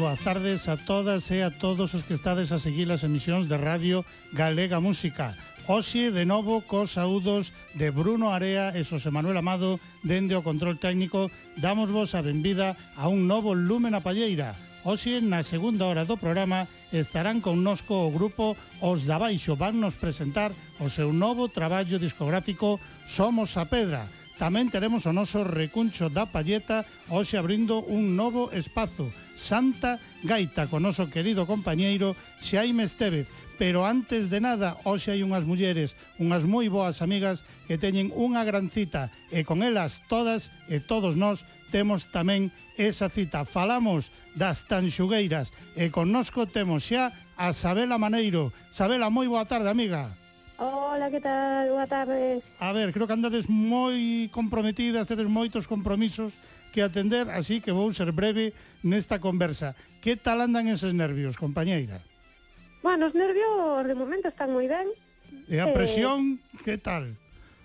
boas tardes a todas e a todos os que estades a seguir as emisións de Radio Galega Música. Oxe, de novo, cos saúdos de Bruno Area e Xosé Manuel Amado dende o control técnico, damos vos a benvida a un novo Lumen a Palleira. Oxe, na segunda hora do programa, estarán connosco o grupo Os da Baixo. Van nos presentar o seu novo traballo discográfico Somos a Pedra, Tamén teremos o noso recuncho da palleta hoxe abrindo un novo espazo, Santa Gaita, con noso querido compañeiro Xaime Estevez. Pero antes de nada, hoxe hai unhas mulleres, unhas moi boas amigas que teñen unha gran cita e con elas todas e todos nós temos tamén esa cita. Falamos das tanxugueiras e connosco temos xa a Sabela Maneiro. Sabela, moi boa tarde, amiga. Hola, que tal? Boa tarde. A ver, creo que andades moi comprometidas, tedes moitos compromisos que atender, así que vou ser breve nesta conversa. Que tal andan eses nervios, compañeira? Bueno, os nervios de momento están moi ben. E a eh, presión, eh, que tal?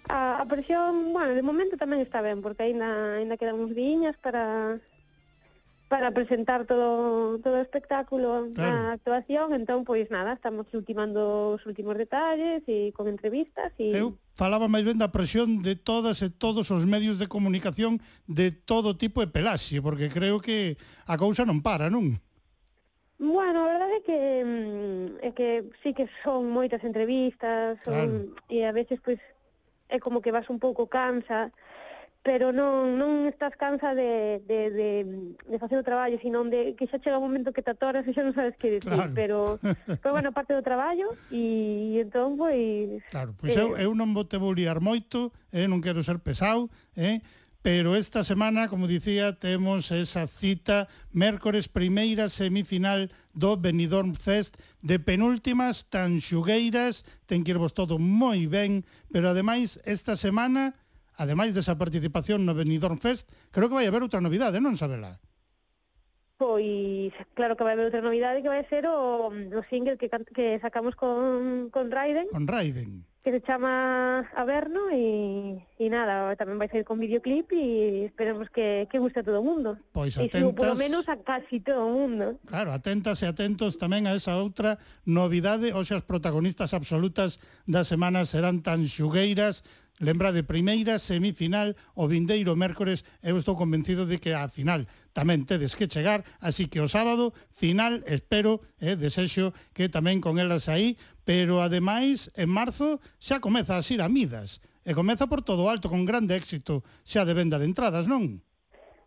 A, a presión, bueno, de momento tamén está ben, porque aínda, aínda quedan uns diñas para para presentar todo todo o espectáculo claro. a ah. actuación, entón pois nada, estamos ultimando os últimos detalles e con entrevistas e Eu falaba máis ben da presión de todas e todos os medios de comunicación de todo tipo de pelaxe, porque creo que a cousa non para, non? Bueno, a verdade é que mm, é que sí que son moitas entrevistas, son, claro. e a veces pois é como que vas un pouco cansa, pero non, non estás cansa de, de, de, de facer o traballo, sino de que xa chega un momento que te atoras e xa non sabes que decir, claro. pero, pero bueno, parte do traballo e, e entón, pois... Claro, pois eh, eu, eu non vou te vou liar moito, eh, non quero ser pesado, eh, pero esta semana, como dicía, temos esa cita mércores primeira semifinal do Benidorm Fest de penúltimas tan xugueiras, ten que irvos todo moi ben, pero ademais esta semana ademais desa participación no Benidorm Fest, creo que vai haber outra novidade, non sabela? Pois, claro que vai haber outra novidade que vai ser o, o single que, que sacamos con, con Raiden. Con Raiden. Que se chama Averno e, e nada, tamén vai ser con videoclip e esperemos que, que guste a todo o mundo. Pois atentas... E si, polo menos a casi todo o mundo. Claro, atentas e atentos tamén a esa outra novidade. Oxe, as protagonistas absolutas da semana serán tan xugueiras Lembra de primeira semifinal o vindeiro mércores, eu estou convencido de que a final tamén tedes que chegar, así que o sábado final espero e eh, desexo que tamén con elas aí, pero ademais en marzo xa comeza a ir a Midas e comeza por todo alto con grande éxito xa de venda de entradas, non?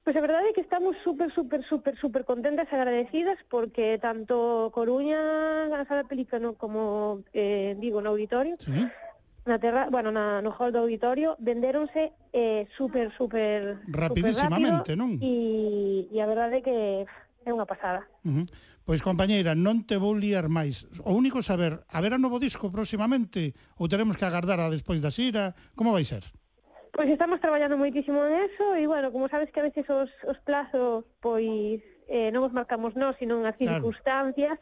Pois pues a verdade é que estamos super, super, super, super contentas e agradecidas porque tanto Coruña, a sala pelícano, como, eh, digo, no auditorio, ¿Sí? na terra, bueno, na, eh, no hall do auditorio, venderonse eh, super, super, Rapidísimamente, super rápido, non? E, e a verdade é que é unha pasada. Uh -huh. Pois, compañeira, non te vou liar máis. O único saber, haberá novo disco próximamente ou teremos que agardar a despois da xira? Como vai ser? Pois estamos traballando moitísimo eso e, bueno, como sabes que a veces os, os plazos, pois, eh, non os marcamos nós, sino as circunstancias,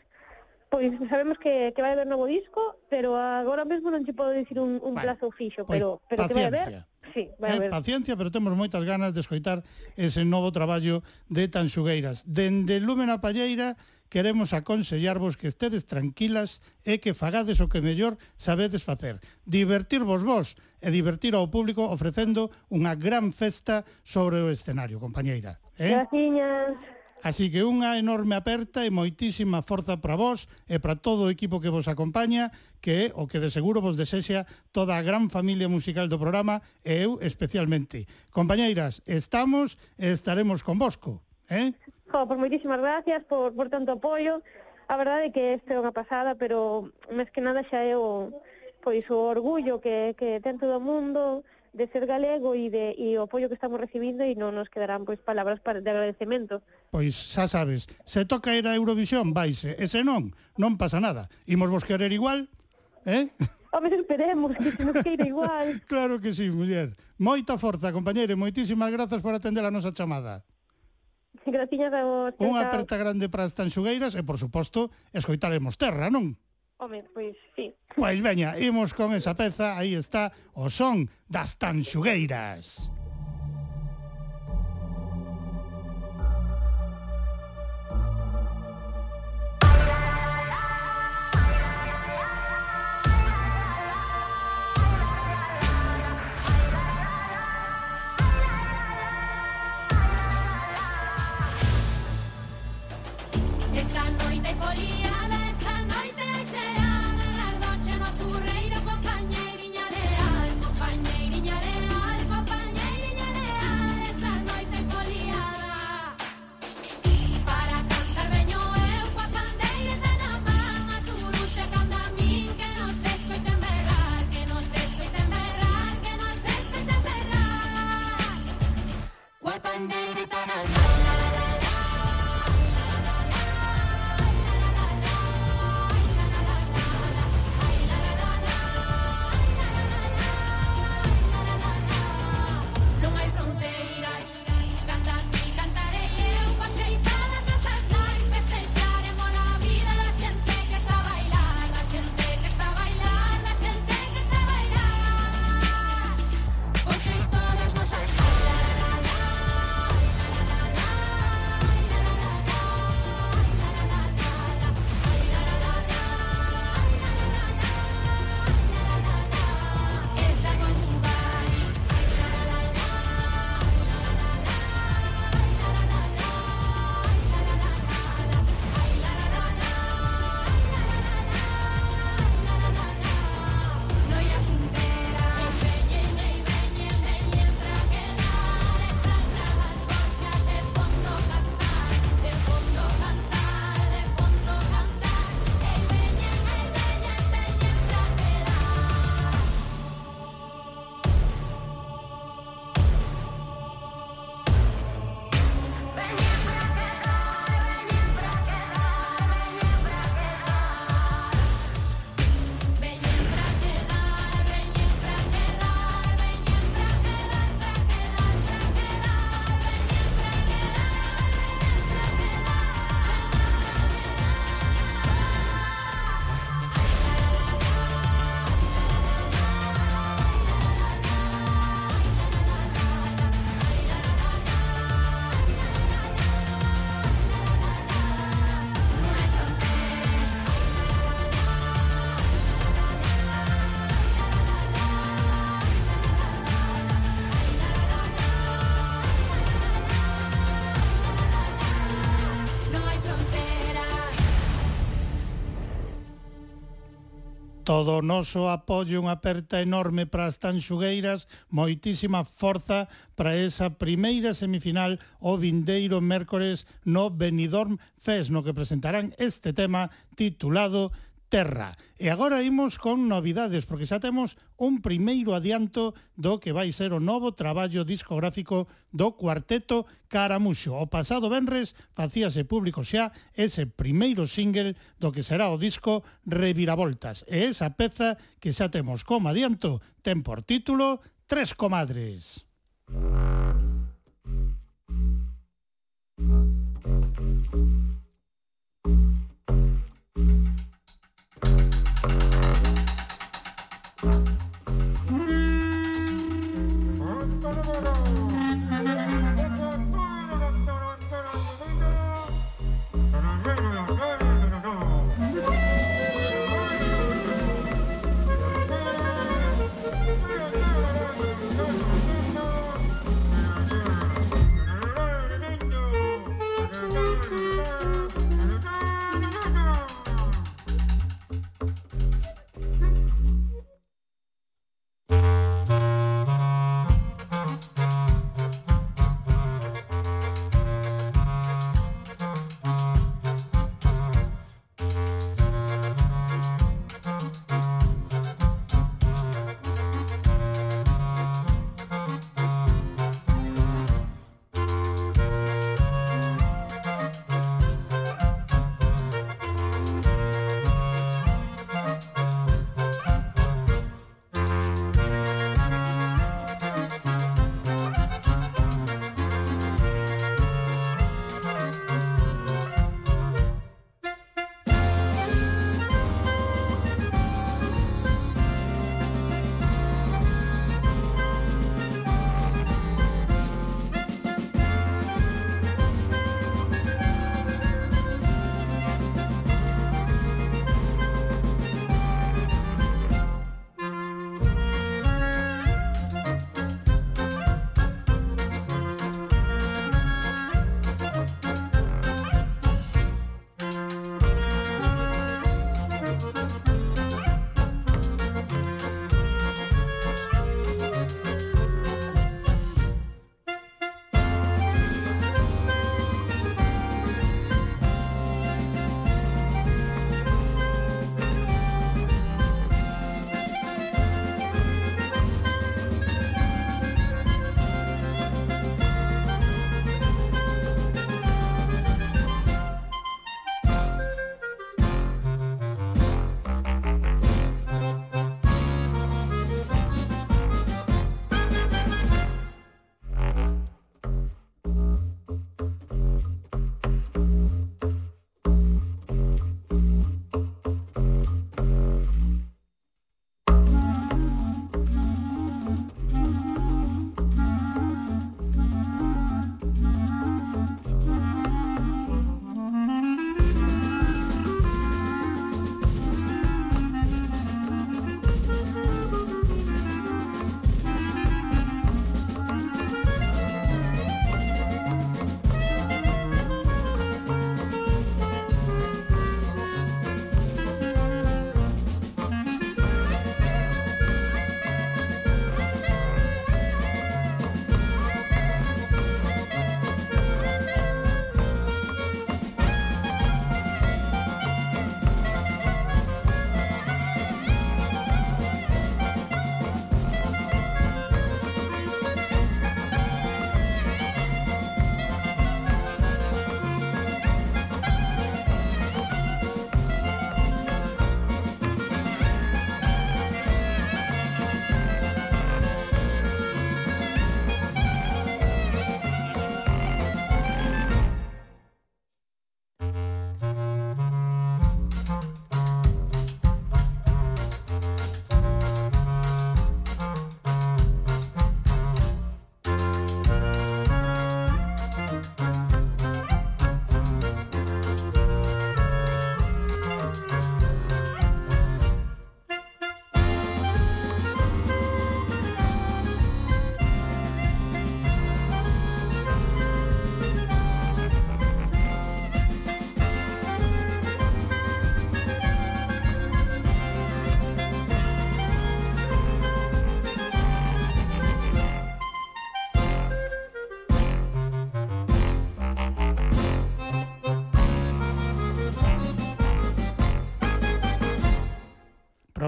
Pois sabemos que, que vai haber novo disco, pero agora mesmo non che podo dicir un, un vale. plazo fixo, pois pero, pois, pero que vai haber, sí, vai eh, haber. Eh, paciencia, pero temos moitas ganas de escoitar ese novo traballo de Tanxugueiras. Dende Lumen a Palleira, queremos aconsellarvos que estedes tranquilas e que fagades o que mellor sabedes facer. Divertirvos vos e divertir ao público ofrecendo unha gran festa sobre o escenario, compañeira. Eh? Graciñas. Así que unha enorme aperta e moitísima forza para vós e para todo o equipo que vos acompaña, que é o que de seguro vos desexa toda a gran familia musical do programa e eu especialmente. Compañeiras, estamos e estaremos convosco. Eh? Jo, pues moitísimas gracias por, por tanto apoio. A verdade é que este é unha pasada, pero máis que nada xa é o, pois, o orgullo que, que ten todo o mundo, de ser galego e de e o apoio que estamos recibindo e non nos quedarán pois palabras para de agradecemento. Pois xa sabes, se toca ir a Eurovisión, vais, e se non, non pasa nada. Imos vos querer igual, eh? Home, esperemos que se nos queira igual. claro que sí, muller. Moita forza, compañeiro, moitísimas grazas por atender a nosa chamada. Graciñas a vos. Unha aperta grande para as tanxugueiras e, por suposto, escoitaremos terra, non? Home, pois sí. Pois veña, imos con esa peza, aí está o son das tanxugueiras. Música Bye. Todo o noso apoio unha aperta enorme para as tanxugueiras, moitísima forza para esa primeira semifinal o vindeiro mércores no Benidorm Fest, no que presentarán este tema titulado Terra. E agora imos con novidades, porque xa temos un primeiro adianto do que vai ser o novo traballo discográfico do cuarteto Caramuxo. O pasado venres facíase público xa ese primeiro single do que será o disco Reviravoltas. E esa peza que xa temos como adianto ten por título Tres Comadres.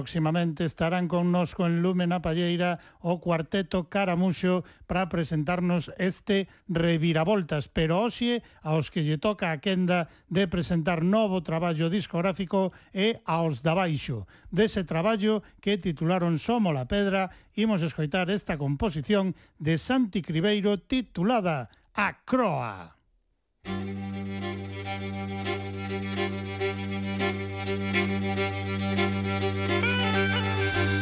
Próximamente estarán connosco en Lúmena Palleira o cuarteto Caramuxo para presentarnos este Reviravoltas, pero hoxe aos que lle toca a quenda de presentar novo traballo discográfico e aos da baixo. Dese traballo que titularon Somo la Pedra, imos escoitar esta composición de Santi Cribeiro titulada A Croa. Música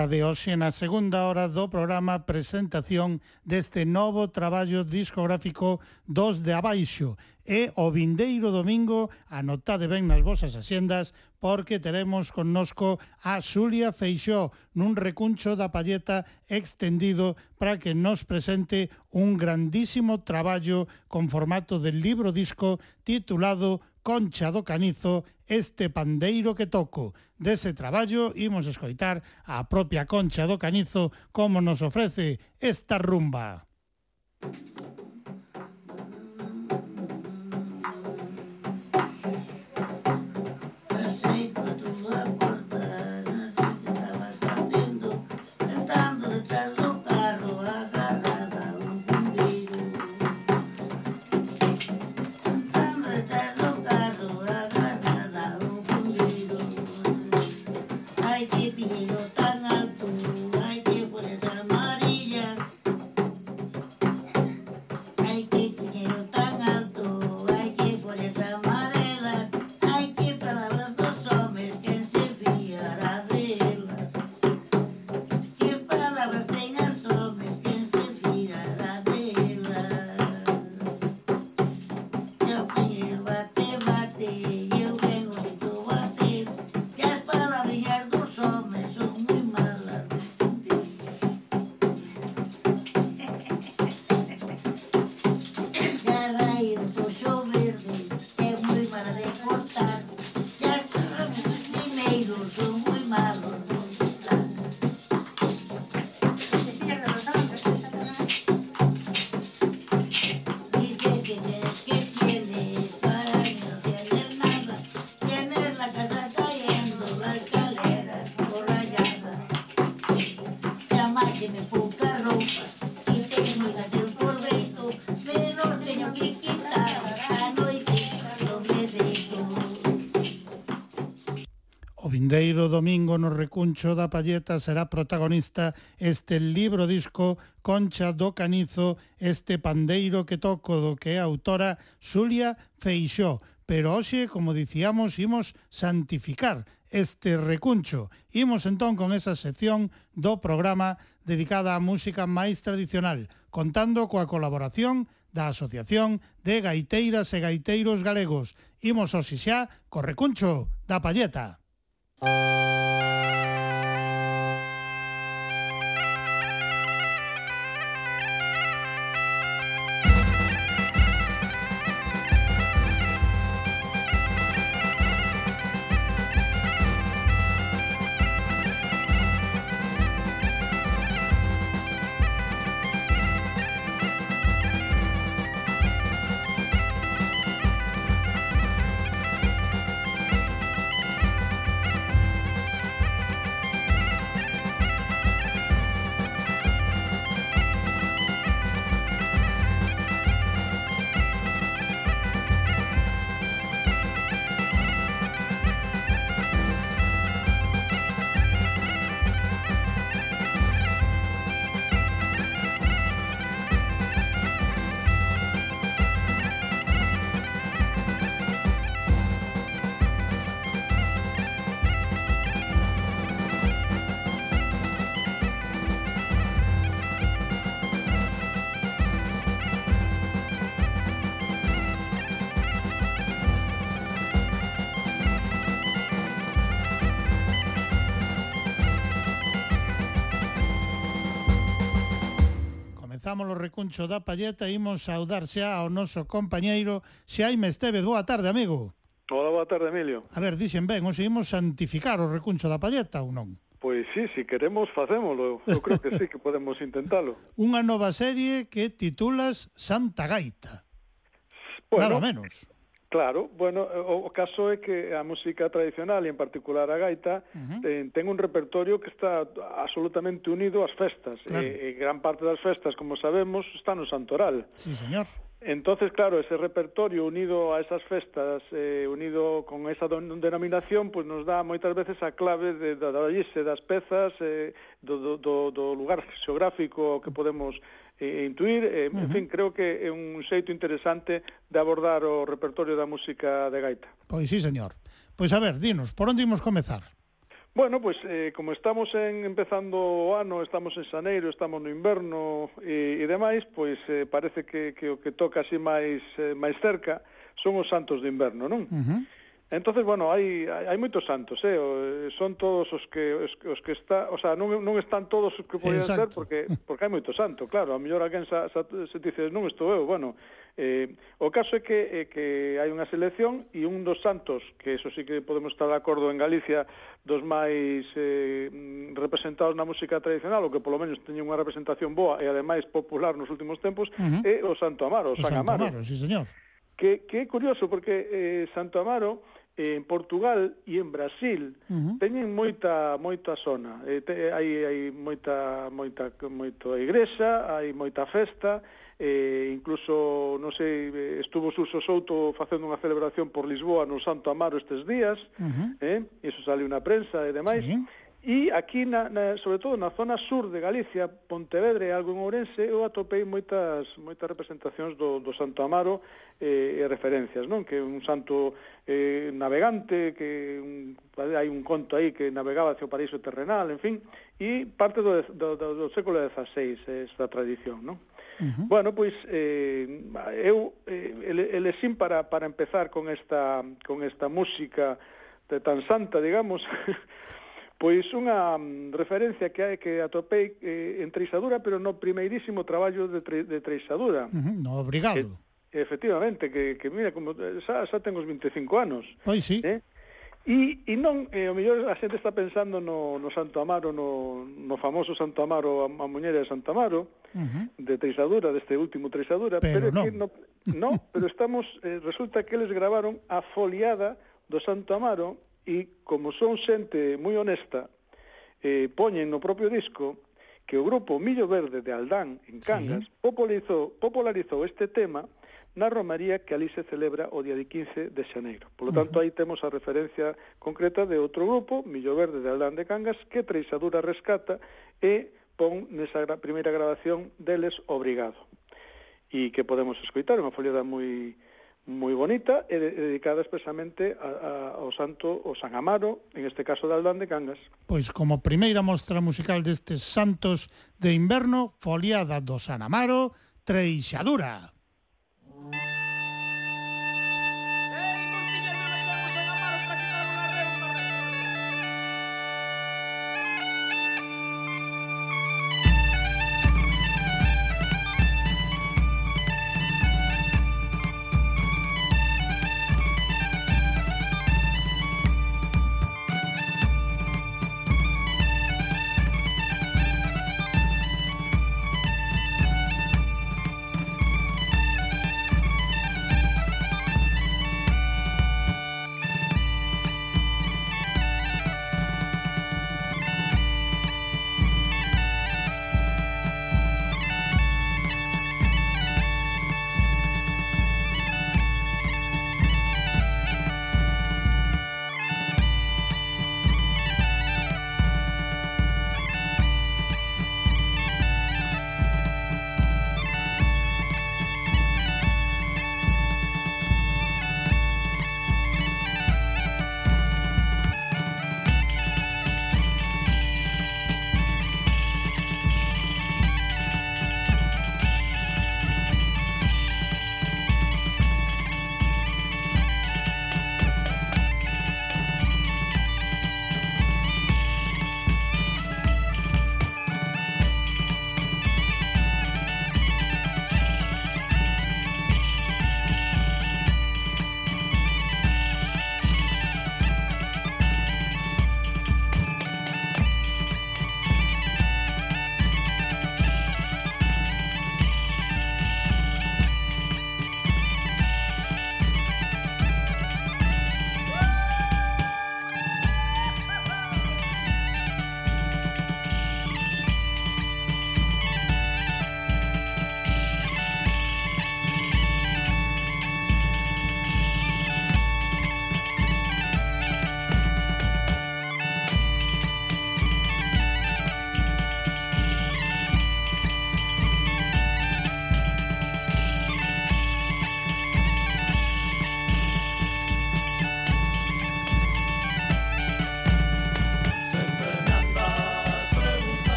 hora de hoxe na segunda hora do programa presentación deste novo traballo discográfico dos de abaixo. E o vindeiro domingo anotade ben nas vosas axendas porque teremos connosco a Xulia Feixó nun recuncho da palleta extendido para que nos presente un grandísimo traballo con formato de libro disco titulado Concha do Canizo este pandeiro que toco. Dese traballo imos escoitar a propia Concha do Canizo como nos ofrece esta rumba. Música. domingo no recuncho da Palleta será protagonista este libro disco Concha do Canizo, este pandeiro que toco do que é autora Xulia Feixó. Pero hoxe, como dicíamos, imos santificar este recuncho. Imos entón con esa sección do programa dedicada á música máis tradicional, contando coa colaboración da Asociación de Gaiteiras e Gaiteiros Galegos. Imos hoxe xa co recuncho da Palleta. Música Comezamos o recuncho da palleta e imos saudar xa ao noso compañeiro Xaime Estevez. Boa tarde, amigo. Hola, boa tarde, Emilio. A ver, dixen ben, os imos santificar o recuncho da palleta ou non? Pois sí, si queremos facémolo. Eu creo que sí que podemos intentalo. Unha nova serie que titulas Santa Gaita. Bueno, Nada menos. Claro, bueno, eh, o, caso é que a música tradicional, e en particular a gaita, uh eh, -huh. ten, ten un repertorio que está absolutamente unido ás festas, claro. e, e gran parte das festas, como sabemos, está no santoral. Sí, señor. Entonces, claro, ese repertorio unido a esas festas, eh, unido con esa denominación, pues nos dá moitas veces a clave de, de, de das pezas, eh, do, do, do lugar xeográfico que podemos eh, intuir. Eh, uh -huh. En fin, creo que é un xeito interesante de abordar o repertorio da música de gaita. Pois sí, señor. Pois a ver, dinos, por onde imos comezar? Bueno, pois, eh, como estamos en empezando o ano, estamos en xaneiro, estamos no inverno e, e demais, pois eh, parece que, que o que toca así máis, eh, máis cerca son os santos de inverno, non? Uh -huh. Entonces, bueno, hai, hai moitos santos, ¿eh? eh? son todos os que os, os que está, o sea, non, non están todos os que podían ser porque porque hai moito santo, claro, a mellor alguén sa, sa, se dice, non estou eu, bueno, eh, o caso é que, é que hai unha selección e un dos santos, que eso sí que podemos estar de acordo en Galicia, dos máis eh, mm, representados na música tradicional, ou que polo menos teñen unha representación boa e ademais popular nos últimos tempos, uh -huh. é o Santo Amaro, o San Amaro. Amaro, sí, señor. Que, que é curioso, porque eh, Santo Amaro en Portugal e en Brasil uh -huh. teñen moita moita zona. Eh, te, hai hai moita moita moito igrexa, hai moita festa, eh, incluso, non sei, eh, estuvo Suso Souto facendo unha celebración por Lisboa no Santo Amaro estes días, uh -huh. eh, iso sale unha prensa e demais, sí. E aquí, na, na, sobre todo na zona sur de Galicia, Pontevedra e algo en Ourense, eu atopei moitas, moitas representacións do, do Santo Amaro eh, e referencias, non? Que un santo eh, navegante, que un, hai un conto aí que navegaba hacia o paraíso terrenal, en fin, e parte do, do, do, do século XVI esta tradición, non? Uh -huh. Bueno, pois eh, eu eh, ele, para, para empezar con esta, con esta música de tan santa, digamos, Pois unha mm, referencia que hai que atopei eh, en Treixadura, pero no primeirísimo traballo de, tre, de Treixadura. Uh -huh, no, obrigado. Que, efectivamente, que, que mira, como eh, xa, xa ten os 25 anos. Pois sí. Eh? E, e non, eh, o mellor a xente está pensando no, no Santo Amaro, no, no famoso Santo Amaro, a, a muñera de Santo Amaro, uh -huh. de Treixadura, deste último Treixadura, pero, pero non. Que no, no, pero estamos, eh, resulta que eles gravaron a foliada do Santo Amaro e como son xente moi honesta, eh, poñen no propio disco que o grupo Millo Verde de Aldán, en Cangas, sí. popularizou, popularizou este tema na Romaría que ali se celebra o día de 15 de xaneiro. Por lo tanto, aí temos a referencia concreta de outro grupo, Millo Verde de Aldán de Cangas, que Treixadura rescata e pon nesa gra primeira grabación deles Obrigado. E que podemos escoitar, unha foliada moi moi bonita e dedicada expresamente a, a, ao santo o San Amaro, en este caso de Aldán de Cangas. Pois como primeira mostra musical destes santos de inverno, foliada do San Amaro, Treixadura.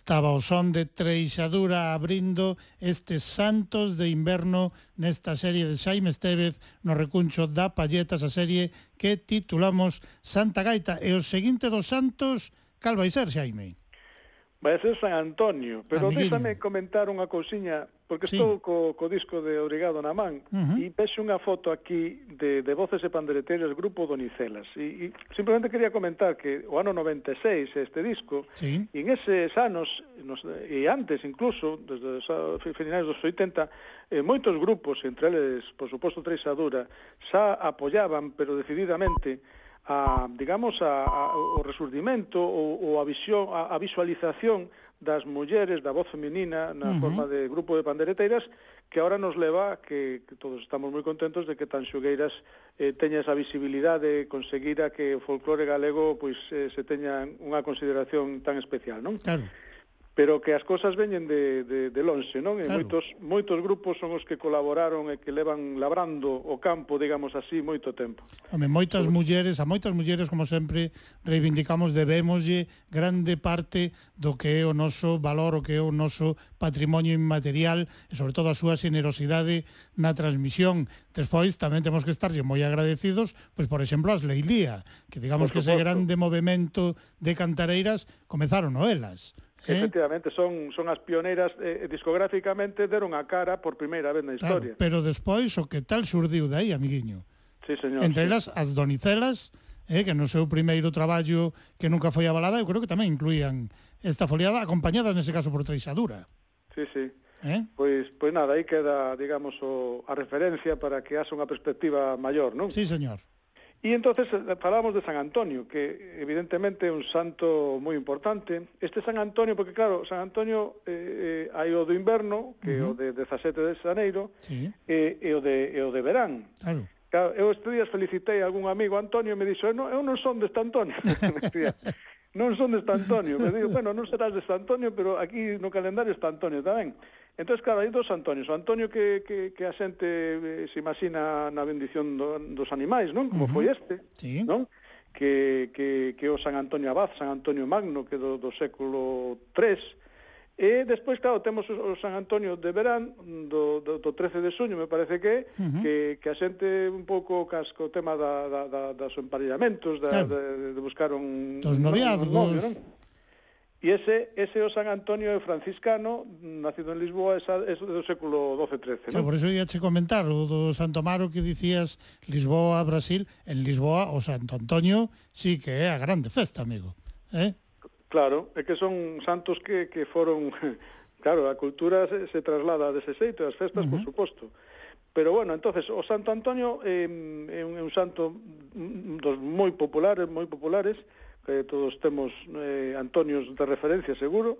Estaba o son de Treixadura abrindo estes Santos de inverno nesta serie de Xaime Estevez no recuncho da Palletas, a serie que titulamos Santa Gaita. E o seguinte dos Santos, cal vai ser, Xaime? Vai ser San Antonio, pero Amiguinho. déxame comentar unha cousiña porque estou co, co disco de Obrigado na man uh -huh. e vexo unha foto aquí de, de Voces e Pandereteiros Grupo Donicelas e, e simplemente quería comentar que o ano 96 este disco sí. e en eses anos nos, e antes incluso desde os finais dos 80 eh, moitos grupos, entre eles por suposto Treixadura xa apoyaban pero decididamente a digamos a, a o resurdimento ou, ou a visión a, a visualización das mulleres, da voz feminina na uh -huh. forma de grupo de pandereteiras que ahora nos leva que, que todos estamos moi contentos de que tan xogueiras eh, teña esa visibilidade, conseguir a que o folclore galego pois eh, se teña unha consideración tan especial, non? Claro pero que as cousas veñen de, de, de lonxe, non? E claro. moitos, moitos grupos son os que colaboraron e que levan labrando o campo, digamos así, moito tempo. Home, moitas Por... mulleres, a moitas mulleres, como sempre, reivindicamos, debémoslle grande parte do que é o noso valor, o que é o noso patrimonio inmaterial, e sobre todo a súa generosidade na transmisión. Despois, tamén temos que estarlle moi agradecidos, pois, por exemplo, as Leilía, que digamos que ese grande movimento de cantareiras comezaron elas Eh? Efectivamente, son, son as pioneiras eh, eh, discográficamente deron a cara por primeira vez na historia. Claro, pero despois o que tal surdiu dai, amiguiño? Sí, señor. Entre elas as Donicelas, eh, que no seu primeiro traballo que nunca foi avalada, eu creo que tamén incluían esta foliada, acompañadas nese caso por Treixadura. Sí, sí. Eh? Pois, pois nada, aí queda, digamos, o, a referencia para que haxa unha perspectiva maior, non? Sí, señor. E entonces eh, falamos de San Antonio, que evidentemente é un santo moi importante. Este San Antonio, porque claro, San Antonio eh, eh, hai o do inverno, que uh -huh. o de 17 de xaneiro, sí. eh, e, o de, e o de verán. Claro. Claro, eu este día felicitei a algún amigo Antonio e me dixo, no, eu non son deste Antonio. non son deste Antonio. Me digo, bueno, non serás deste Antonio, pero aquí no calendario está Antonio tamén. Entón, claro, hai dos Antonios. O Antonio que, que, que a xente eh, se imagina na bendición do, dos animais, non? Como uh -huh. foi este, sí. non? Que, que, que o San Antonio Abad, San Antonio Magno, que do, do século III. E despois, claro, temos o, o San Antonio de Verán, do, do, do 13 de suño, me parece que, uh -huh. que, que a xente un pouco casco o tema da, da, da, das emparellamentos, da, claro. de, de buscar un... Dos noviazgos... un novio, non? E ese, ese o San Antonio é franciscano, nacido en Lisboa, esa, é do século XII-XIII. ¿no? Por iso ia che comentar, o do Santo Amaro que dicías Lisboa, Brasil, en Lisboa o Santo Antonio sí que é a grande festa, amigo. Eh? Claro, é que son santos que, que foron... Claro, a cultura se, se traslada dese xeito, as festas, uh -huh. por suposto. Pero bueno, entonces o Santo Antonio eh, é un, é un santo mm, mm, dos moi populares, moi populares, que todos temos eh, Antonios de referencia seguro,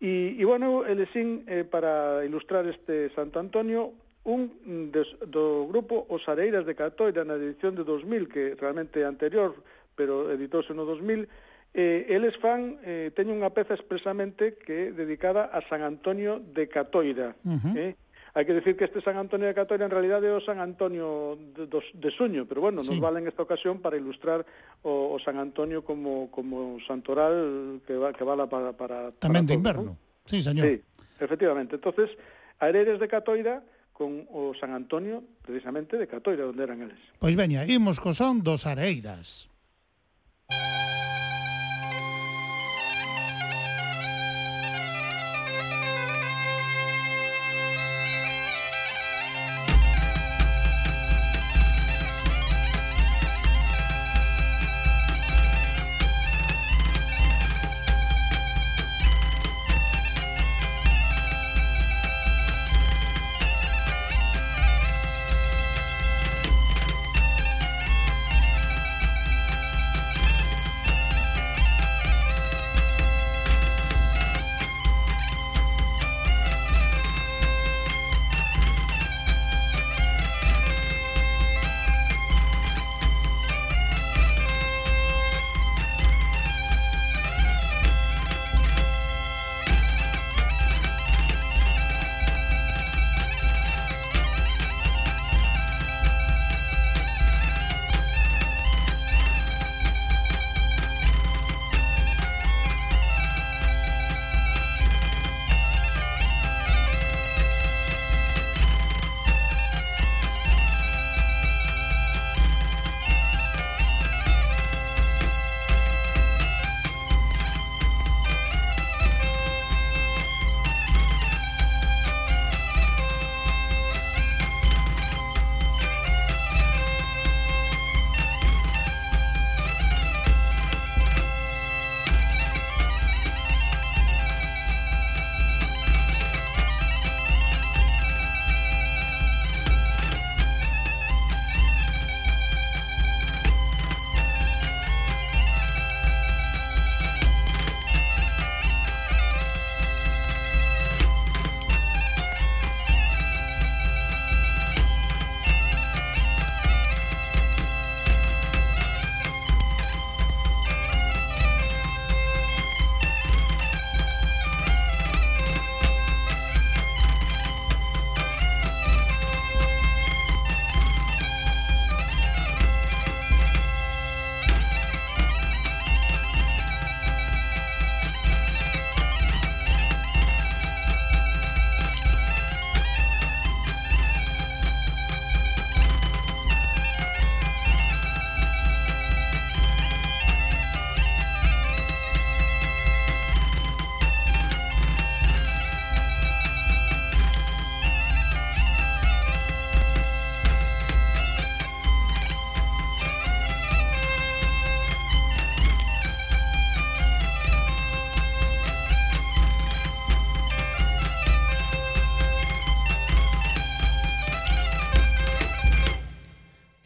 e, e bueno, elexín eh, para ilustrar este Santo Antonio un des, do grupo Os Areiras de Catoira na edición de 2000, que realmente é anterior, pero editouse no 2000, eh, eles fan, eh, teñen unha peza expresamente que é dedicada a San Antonio de Catoira, uh -huh. eh, Hai que decir que este San Antonio de Catoira en realidad é o San Antonio de, dos, de Suño, pero bueno, sí. nos vale en esta ocasión para ilustrar o, o San Antonio como, como santoral que, va, que vala para... para Tamén para de inverno, ¿no? sí señor. Sí, efectivamente. Entonces, a heredes de Catoira con o San Antonio, precisamente, de Catoira, onde eran eles. Pois veña, imos co son dos Areiras.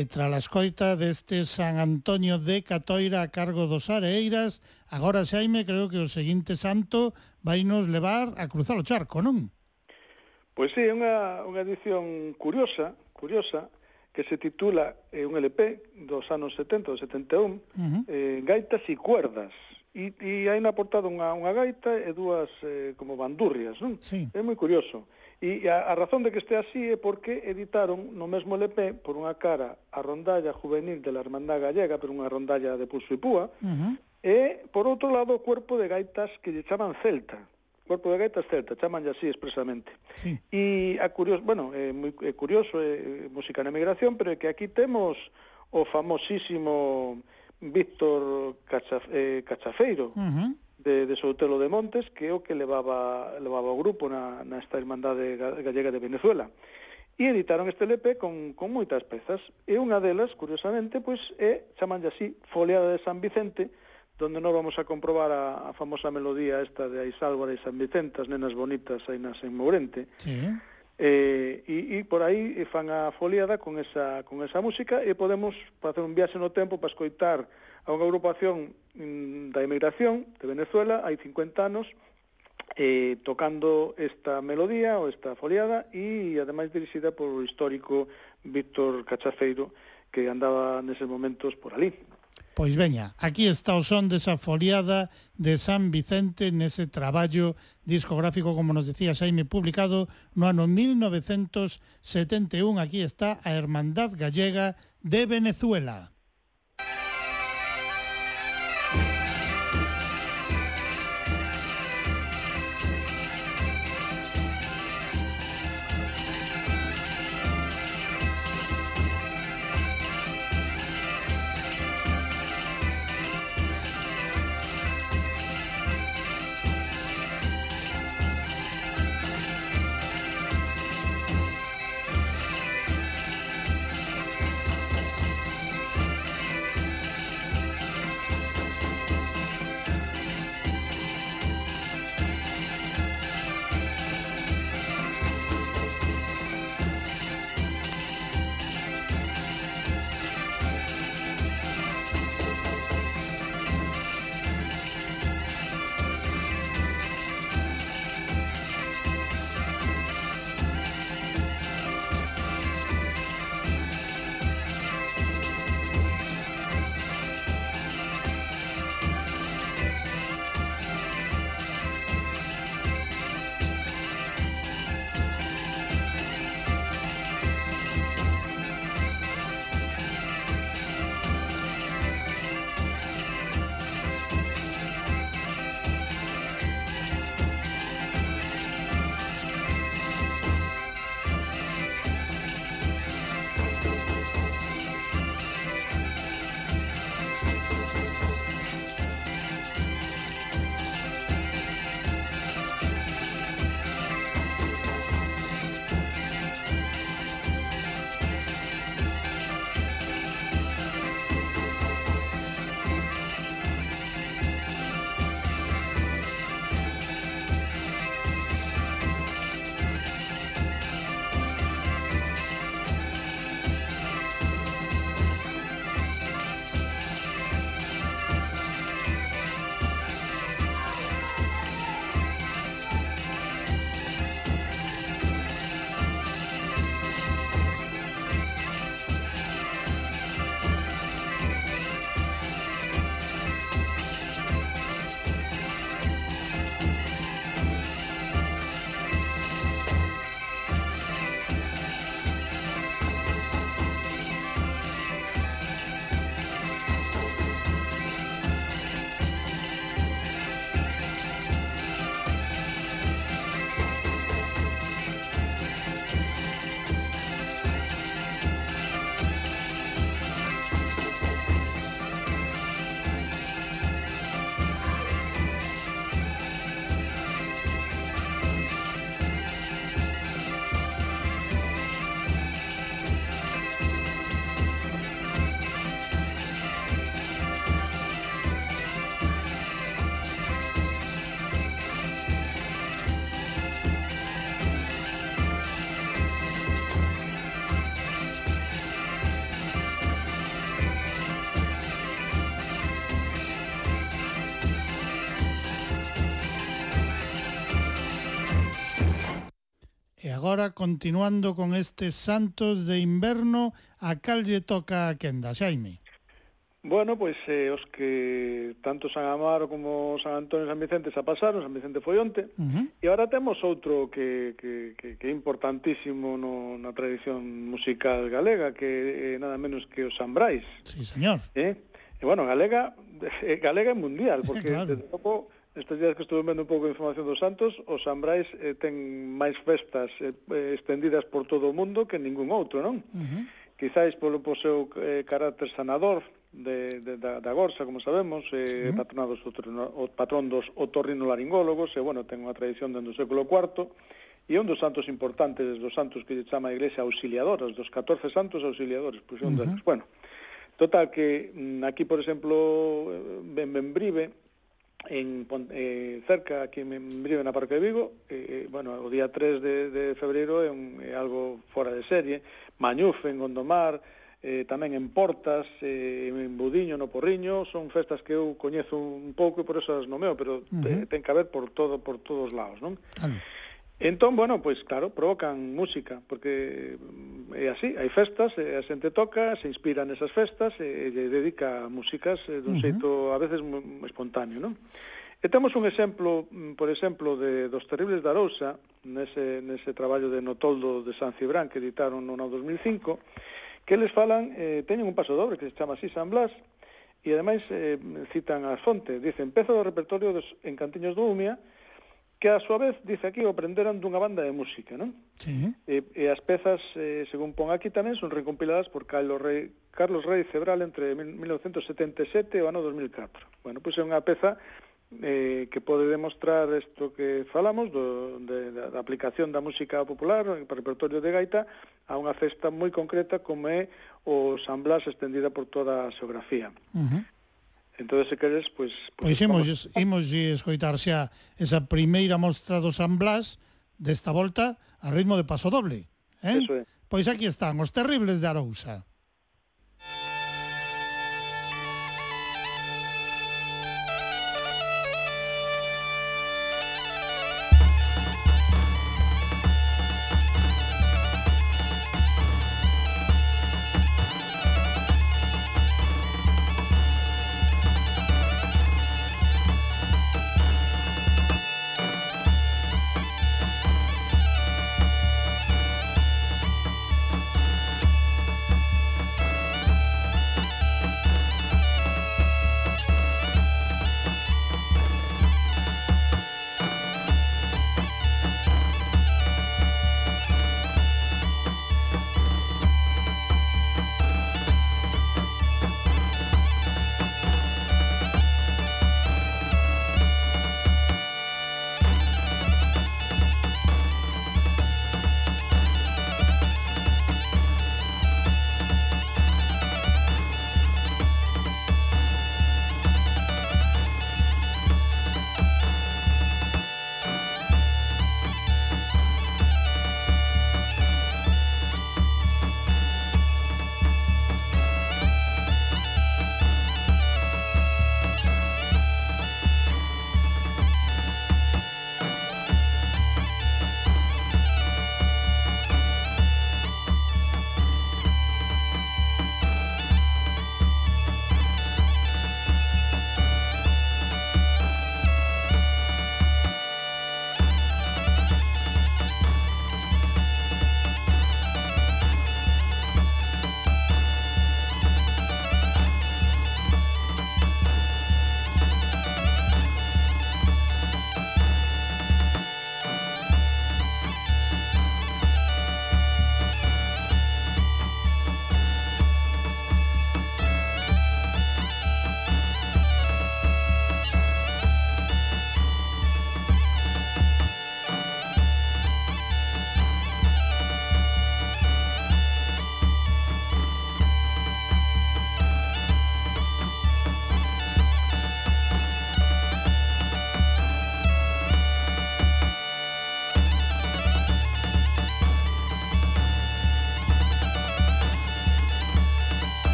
E tras a escoita deste San Antonio de Catoira a cargo dos Areiras, agora xaime creo que o seguinte santo vai nos levar a cruzar o charco, non? Pois sí, é unha, unha edición curiosa, curiosa, que se titula eh, un LP dos anos 70, do 71, uh -huh. eh, Gaitas e Cuerdas. E, e hai na portada unha, unha gaita e dúas eh, como bandurrias, non? Sí. É moi curioso. E a, a razón de que este así é porque editaron no mesmo LP, por unha cara, a rondalla juvenil de la Hermandad Gallega, pero unha rondalla de pulso e púa, uh -huh. e, por outro lado, o cuerpo de gaitas que lle chaman Celta, Corpo de Gaitas Celta, chaman así expresamente. Sí. E a curioso, bueno, é moi é curioso, é, música na emigración, pero é que aquí temos o famosísimo Víctor Cachaf, eh, Cachafeiro, uh -huh de, de Soutelo de Montes, que é o que levaba, levaba o grupo na, na esta Irmandade Gallega de Venezuela. E editaron este LP con, con moitas pezas. E unha delas, curiosamente, pois é, chamanlle así, Foliada de San Vicente, donde non vamos a comprobar a, a famosa melodía esta de Aisálvara e San Vicente, as nenas bonitas aí nas en Mourente. Sí. Eh, e, e por aí fan a foliada con esa, con esa música e podemos facer un viaxe no tempo para escoitar a unha agrupación mm, da emigración de Venezuela hai 50 anos eh, tocando esta melodía ou esta foliada e ademais dirixida por o histórico Víctor Cachaceiro que andaba neses momentos por ali. Pois veña, aquí está o son desa foliada de San Vicente nese traballo discográfico, como nos decía Xaime, publicado no ano 1971. Aquí está a Hermandad Gallega de Venezuela. Agora, continuando con estes santos de inverno, a cal lle toca a quenda, Xaime? Bueno, pois eh, os que tanto San Amaro como San Antonio e San Vicente xa pasaron, San Vicente foi onte, uh -huh. e agora temos outro que, que, que, que é importantísimo no, na tradición musical galega, que é eh, nada menos que o San Brais. Sí, señor. Eh? E bueno, galega, eh, galega é mundial, porque claro. desde logo, Estes días que estuve vendo un pouco de información dos santos, os Sambrais eh, ten máis festas eh, estendidas por todo o mundo que ningún outro, non? Uh -huh. Quizáis polo po seu eh, carácter sanador de, de, da, da Gorsa, como sabemos, eh, sí. patrona o patrón dos otorrinolaringólogos, e, bueno, ten unha tradición dentro do século IV, e un dos santos importantes, dos santos que lle chama a Iglesia auxiliadoras, dos 14 santos auxiliadores, pois, uh -huh. Deles. bueno, total que mm, aquí, por exemplo, eh, ben, ben en eh, cerca aquí en Brive na Parque de Vigo eh, bueno, o día 3 de, de febreiro é, un, é algo fora de serie Mañuf en Gondomar eh, tamén en Portas, eh, en Budiño, no Porriño, son festas que eu coñezo un pouco e por eso as nomeo, pero uh -huh. ten que haber por todo por todos lados, non? Claro. -huh. Entón, bueno, pois claro, provocan música, porque mm, é así, hai festas, a xente toca, se inspira nesas festas e lle dedica músicas eh, dun uh -huh. xeito a veces espontáneo, non? E temos un exemplo, mm, por exemplo, de dos terribles da Arousa, nese, nese traballo de Notoldo de San Cibrán que editaron no 2005, que eles falan, eh, teñen un paso dobre que se chama así San Blas, e ademais eh, citan a fonte, dicen, pezo do repertorio dos Encantiños do Umia, que a súa vez, dice aquí, o prenderan dunha banda de música, non? Sí. E, e as pezas, eh, según pon aquí tamén, son recompiladas por Carlos Rey, Carlos Rey Cebral entre 1977 e o ano 2004. Bueno, pois é unha peza eh, que pode demostrar isto que falamos do, de, da aplicación da música popular para o repertorio de gaita a unha festa moi concreta como é o San Blas estendida por toda a xeografía. Uh -huh. Entón, se queres, pois... Pois, pois imos, imos escoitar xa esa primeira mostra do San Blas desta volta a ritmo de paso doble. Eh? Eso é. Pois aquí están, os terribles de Arousa.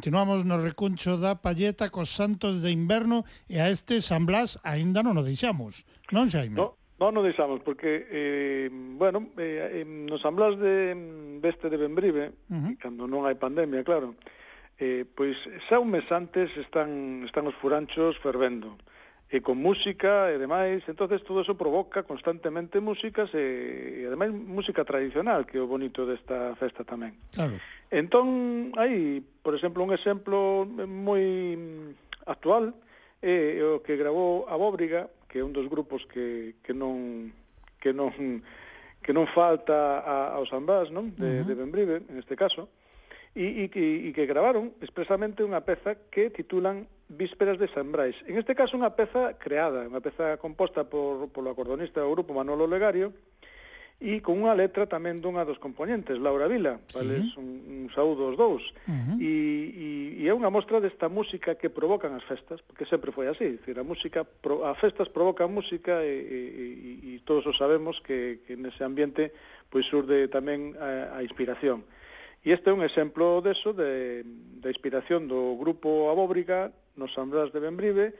Continuamos no recuncho da palleta cos santos de inverno e a este San Blas aínda non o deixamos, non, Xaime? No. Non o deixamos, porque, eh, bueno, eh, nos Blas de Veste de Benbrive, uh -huh. cando non hai pandemia, claro, eh, pois xa un mes antes están, están os furanchos fervendo e con música e demais, entonces todo eso provoca constantemente músicas e, e ademais música tradicional, que é o bonito desta festa tamén. Claro. Entón, hai, por exemplo, un exemplo moi actual, é o que gravou a Bóbriga, que é un dos grupos que, que non que non que non falta a, aos Sambás, non? De, uh -huh. de Benbrive, en este caso, e, e, e, e que gravaron expresamente unha peza que titulan Vísperas de San Brais. En este caso unha peza creada, unha peza composta por, polo acordonista do grupo Manolo Legario e con unha letra tamén dunha dos componentes, Laura Vila, vales un, un saúdo aos dous. Uh -huh. e, e, e é unha mostra desta música que provocan as festas, porque sempre foi así, dicir, a música pro, a festas provocan música e, e, e, e todos o sabemos que, que nese ambiente pois surde tamén a, a inspiración. E este é un exemplo deso de, da de inspiración do grupo Abóbriga nos San Blas de Benbrive,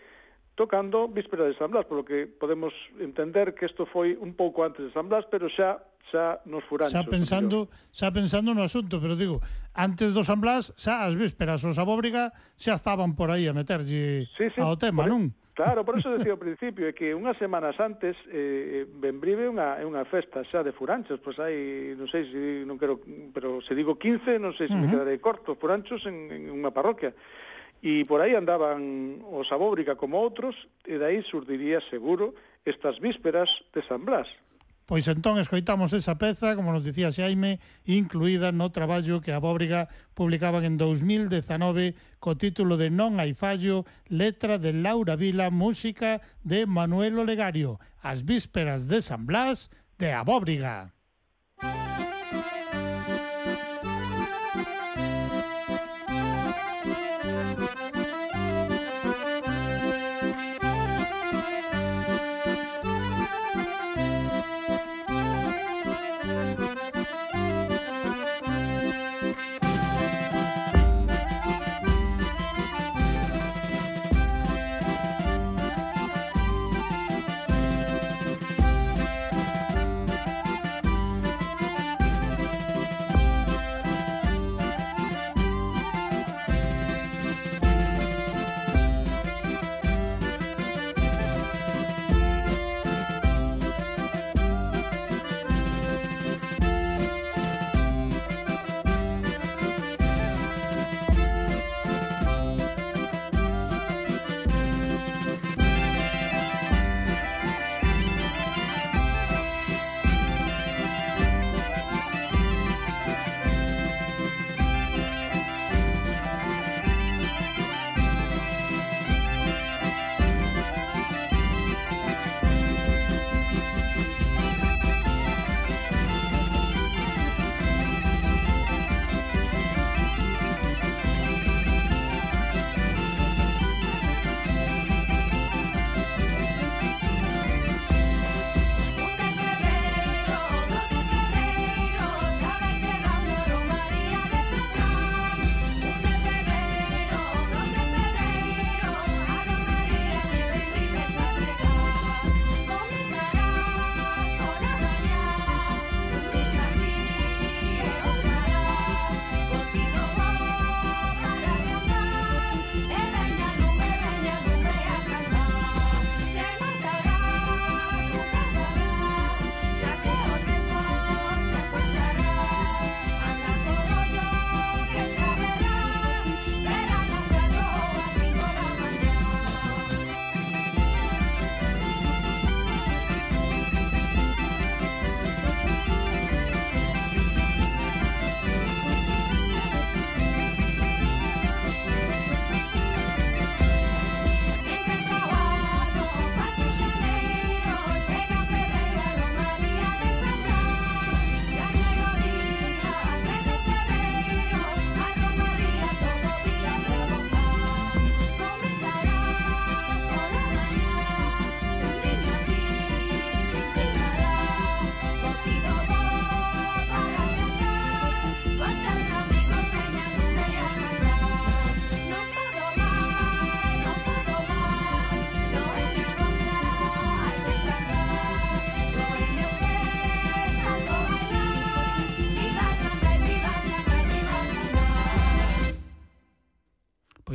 tocando víspera de San Blas, polo que podemos entender que isto foi un pouco antes de San Blas, pero xa xa nos furanchos. Xa pensando, xa pensando no asunto, pero digo, antes do San Blas, xa as vísperas os Abóbriga xa estaban por aí a meterlle sí, sí, ao tema, por, non? Claro, por eso decía ao principio, é que unhas semanas antes eh, eh Benbrive é unha, é unha festa xa de furanchos, pois hai, non sei se non quero, pero se digo 15, non sei se uh -huh. me quedarei corto, furanchos en, en unha parroquia. E por aí andaban os Abóbriga como outros, e dai surdiría seguro estas vísperas de San Blas. Pois entón escoitamos esa peza, como nos dicía Xaime, incluída no traballo que a Bóbriga publicaban en 2019 co título de Non hai fallo, letra de Laura Vila, música de Manuel Olegario, As vísperas de San Blas de Abóbriga. Música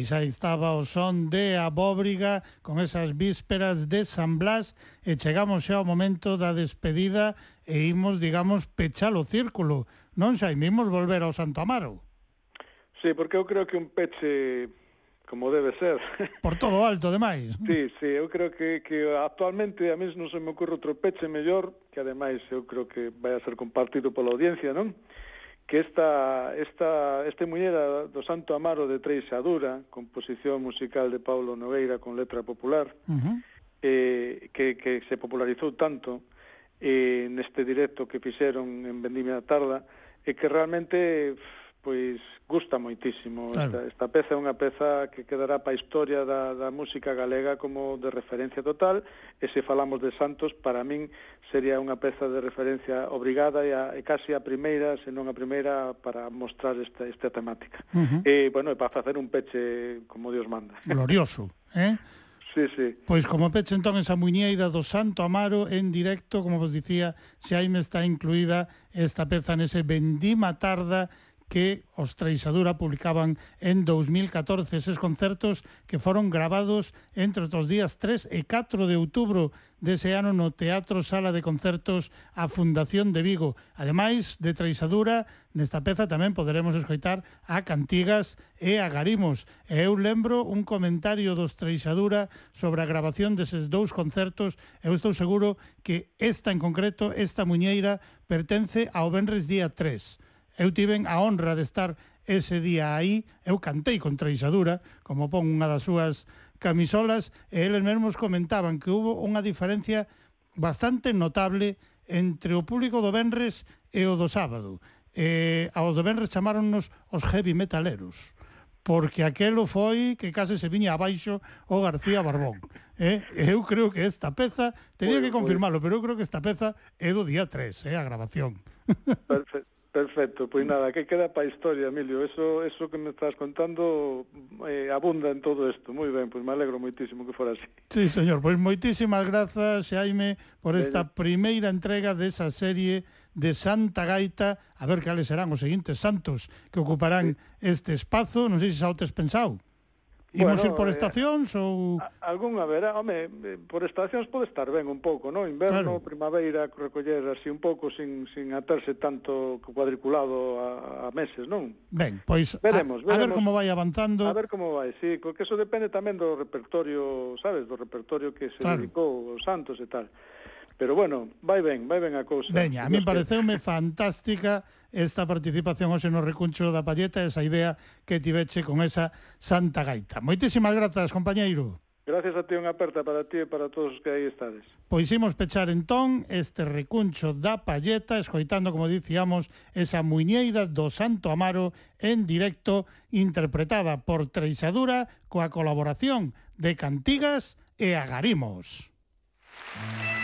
Pois aí estaba o son de Abóbriga con esas vísperas de San Blas e chegamos xa ao momento da despedida e imos, digamos, pechar o círculo. Non xa imos volver ao Santo Amaro. Sí, porque eu creo que un peche como debe ser. Por todo alto, demais. Sí, sí, eu creo que, que actualmente a mí non se me ocorre outro peche mellor, que ademais eu creo que vai a ser compartido pola audiencia, non? que esta, esta, este Muñera do Santo Amaro de Treixadura, composición musical de Paulo Nogueira con letra popular, uh -huh. eh, que, que se popularizou tanto eh, neste directo que fixeron en Vendimia da Tarda, e que realmente pois gusta moitísimo. Claro. Esta, esta peza é unha peza que quedará para a historia da, da música galega como de referencia total, e se falamos de Santos, para min sería unha peza de referencia obrigada e, a, e casi a primeira, se non a primeira, para mostrar esta, esta temática. Uh -huh. E, bueno, e para facer un peche como Dios manda. Glorioso, eh? Sí, sí. Pois como peche entón esa muñeira do Santo Amaro en directo, como vos dicía, se aí me está incluída esta peza nese Vendima Tarda, que os Treixadura publicaban en 2014 eses concertos que foron grabados entre os días 3 e 4 de outubro dese ano no Teatro Sala de Concertos a Fundación de Vigo. Ademais de Treixadura, nesta peza tamén poderemos escoitar a Cantigas e a Garimos. E eu lembro un comentario dos Treixadura sobre a grabación deses dous concertos. Eu estou seguro que esta en concreto, esta muñeira, pertence ao Benres día 3 Eu tiven a honra de estar ese día aí, eu cantei con Treixadura, como pon unha das súas camisolas, e eles mesmos comentaban que hubo unha diferencia bastante notable entre o público do Benres e o do sábado. E aos do Benres chamáronnos os heavy metaleros porque aquelo foi que case se viña abaixo o García Barbón. Eh? Eu creo que esta peza, tenía que confirmarlo, pero eu creo que esta peza é do día 3, eh, a grabación. Perfecto. Perfecto, pois nada, que queda para a historia, Emilio. Eso, eso que me estás contando eh, abunda en todo isto. Moi ben, pois me alegro moitísimo que fora así. Sí, señor, pois moitísimas grazas, Xaime, por esta Bello. primeira entrega desa serie de Santa Gaita. A ver cales serán os seguintes santos que ocuparán sí. este espazo. Non sei se xa o tes pensado. Imos bueno, ir por eh, estacións eh, ou... Algún haberá, home, por estacións pode estar ben un pouco, non? Inverno, claro. primavera, recoller así un pouco sin, sin atarse tanto cuadriculado a, a meses, non? Ben, pois veremos, a, veremos, a ver como vai avanzando. A ver como vai, sí, porque eso depende tamén do repertorio, sabes, do repertorio que se claro. dedicou os santos e tal. Pero bueno, vai ben, vai ben a cousa. Veña, a mí pareceume fantástica esta participación hoxe no recuncho da palleta, esa idea que tiveche con esa Santa Gaita. Moitísimas grazas, compañeiro. Gracias a ti, unha aperta para ti e para todos os que aí estades. Pois imos pechar entón este recuncho da palleta, escoitando, como dicíamos, esa muñeira do Santo Amaro en directo, interpretada por Treixadura coa colaboración de Cantigas e Agarimos. Música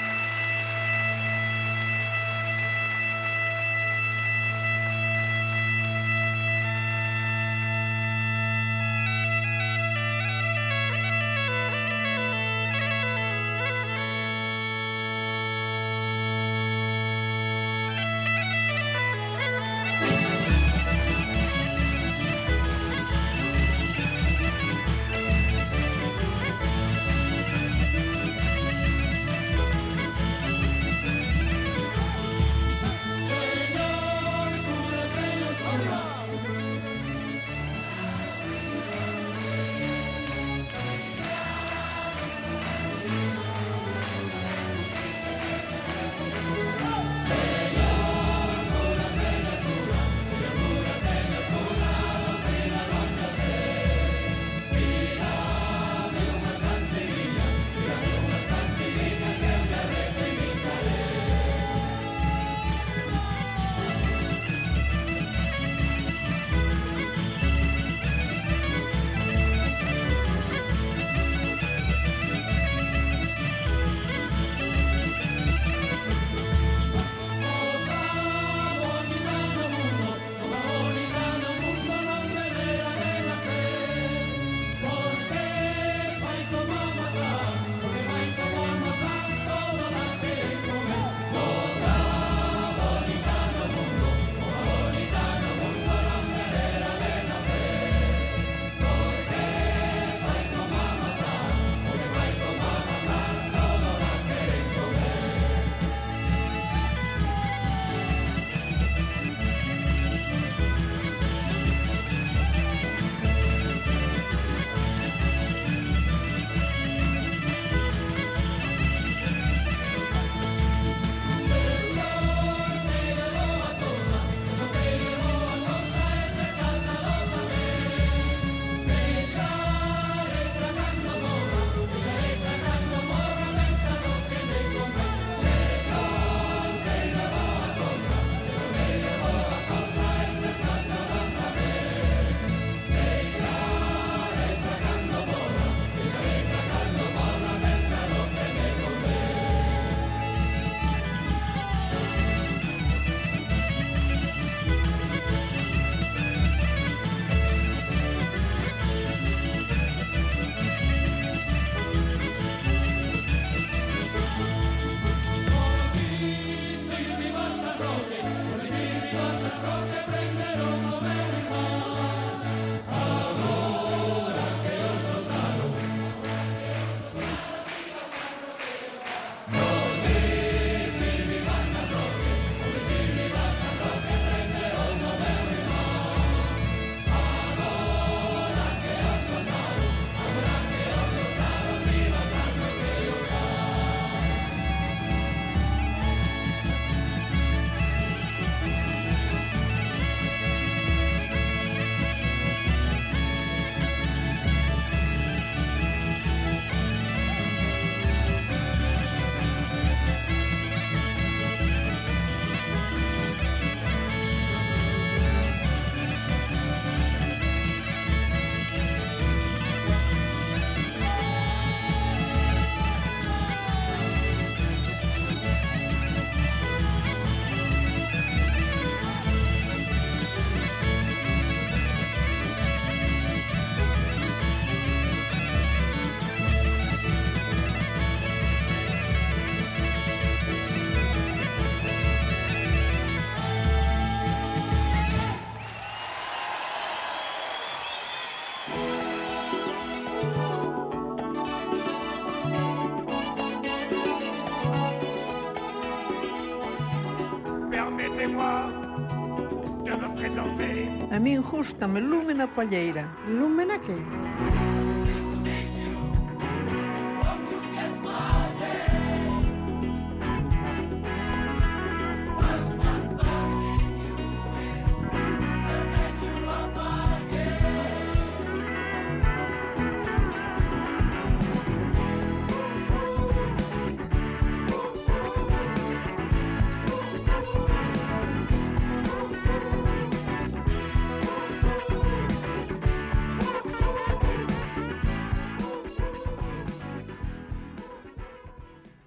min gustame Lúmena Palleira. Lúmena que?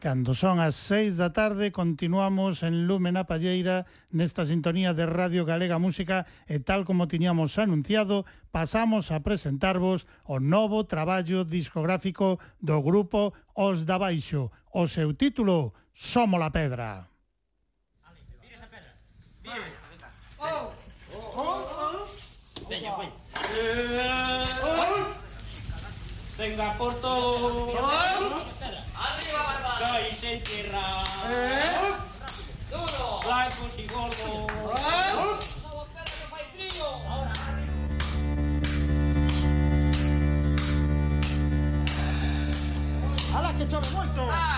Cando son as seis da tarde, continuamos en Lúmena Palleira, nesta sintonía de Radio Galega Música, e tal como tiñamos anunciado, pasamos a presentarvos o novo traballo discográfico do grupo Os da Baixo. O seu título, Somo la Pedra. Mira esa pedra. Mira. Venga, por todo. mai sentirà. Eh? Duro. Blanco si corvo. Eh? Stavo per Allora che giove molto. Ah.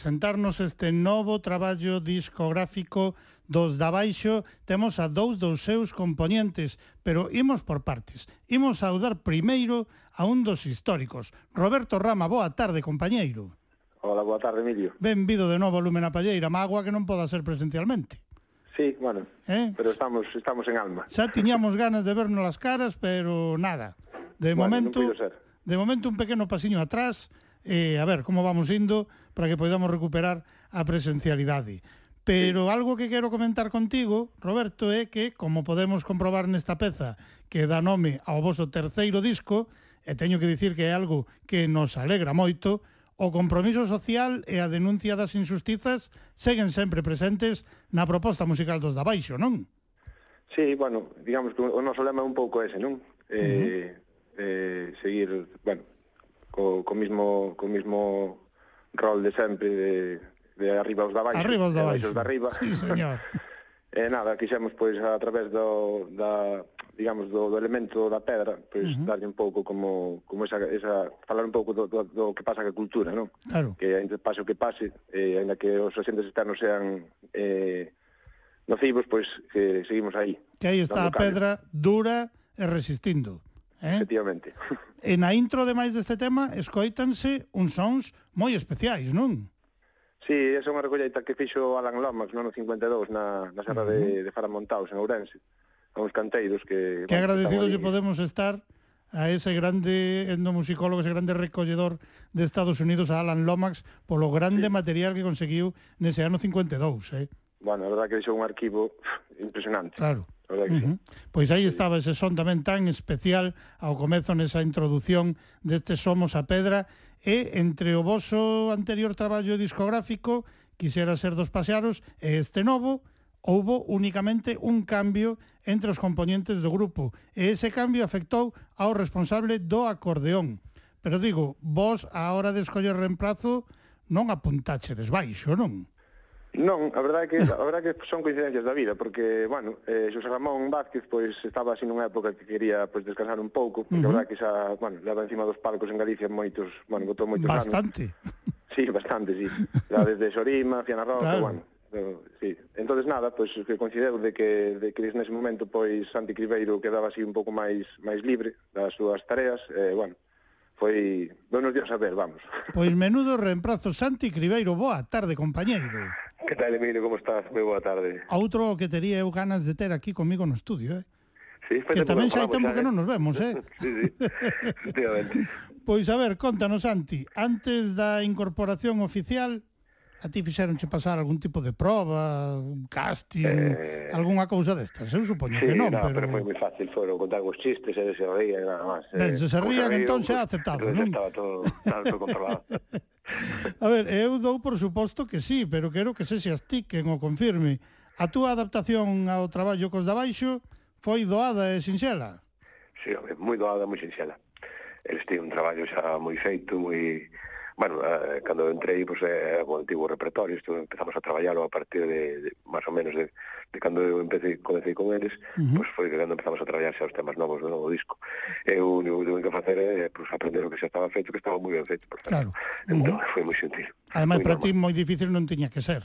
presentarnos este novo traballo discográfico dos da Baixo, temos a dous dos seus componentes, pero imos por partes. Imos saudar primeiro a un dos históricos. Roberto Rama, boa tarde, compañeiro. Hola, boa tarde, Emilio. Benvido de novo a Lúmena Palleira, mágoa que non poda ser presencialmente. Sí, bueno, eh? pero estamos estamos en alma. Xa tiñamos ganas de vernos as caras, pero nada. De bueno, momento, de momento un pequeno pasiño atrás, eh, a ver como vamos indo para que podamos recuperar a presencialidade. Pero algo que quero comentar contigo, Roberto, é que, como podemos comprobar nesta peza que dá nome ao voso terceiro disco, e teño que dicir que é algo que nos alegra moito, o compromiso social e a denuncia das injustizas seguen sempre presentes na proposta musical dos da Baixo, non? Sí, bueno, digamos que o noso lema é un pouco ese, non? Eh, uh -huh. eh, seguir, bueno, co, co mismo co mismo rol de sempre de, de arriba os da baixo, arriba os da baixo. os da arriba. Sí, señor. e nada, quixemos pois a través do da digamos do, do elemento da pedra, pois uh -huh. darlle un pouco como como esa esa falar un pouco do, do, do que pasa ca cultura, non? Claro. Que ainda pase o que pase, eh ainda que os agentes externos sean eh nocivos, pois que seguimos aí. Que aí está a pedra dura e resistindo. Eh? Efectivamente. E na intro, demais deste tema, escoítanse uns sons moi especiais, non? Sí, esa é unha recolleita que fixo Alan Lomax no ano 52 na, na Serra uh -huh. de, de Faramontaus, en Ourense, a uns canteiros que... Que bueno, agradecidos que podemos estar a ese grande endomusicólogo, ese grande recolledor de Estados Unidos, a Alan Lomax, polo grande sí. material que conseguiu nese ano 52, eh? Bueno, a verdad que deixou un arquivo impresionante. Claro verdad que uh -huh. Pois aí estaba ese son tamén tan especial ao comezo nesa introdución deste Somos a Pedra e entre o voso anterior traballo discográfico Quisera ser dos pasearos e este novo houbo únicamente un cambio entre os componentes do grupo e ese cambio afectou ao responsable do acordeón. Pero digo, vos a hora de escoller reemplazo non apuntáchedes baixo, non? Non, a verdade é que a verdade é que son coincidencias da vida, porque, bueno, eh, Xosé Ramón Vázquez pois estaba así nunha época que quería pois descansar un pouco, porque uh -huh. a verdade que xa, bueno, leva encima dos palcos en Galicia moitos, bueno, botou moitos bastante. anos. Bastante. Sí, bastante, sí. Ya desde Xorima, Fiana Roca, claro. bueno, sí. Entonces nada, pois pues, que coincideu de que de que nese momento pois Santi Cribeiro quedaba así un pouco máis máis libre das súas tareas, eh, bueno, foi buenos días a ver, vamos. Pois menudo reemprazo Santi Cribeiro, boa tarde, compañeiro. Que tal, Emilio, como estás? Moi boa tarde. Outro que tería eu ganas de ter aquí comigo no estudio, eh? Sí, que tamén xa hai tempo que non nos eh? vemos, eh? sí, sí, efectivamente. Pois a ver, contanos, Santi, antes da incorporación oficial, a ti fixeronche pasar algún tipo de proba, un casting, eh... algunha cousa destas, eu supoño sí, que non, no, pero... pero foi moi fácil, foron contar os chistes e se e nada máis. Eh. Ben, eh, se se rían, entón se aceptado, non? Estaba todo, estaba todo controlado. a ver, eu dou por suposto que sí, pero quero que se se quen o confirme. A túa adaptación ao traballo cos da baixo foi doada e sinxela? Sí, moi doada, moi sinxela. Eles tiñan un traballo xa moi feito, moi Bueno, eh, cando entrei, pues, eh, o antigo repertorio, isto empezamos a traballarlo a partir de, de máis ou menos de, de cando eu empecé, comecei con eles, uh -huh. pues, pois foi cando empezamos a traballar xa os temas novos do novo disco. Eu o único que que facer é eh, pues, aprender o que xa estaba feito, que estaba moi ben feito, por tanto. Claro. Entón, uh -huh. foi moi sentir. Ademais, para ti moi difícil non tiña que ser.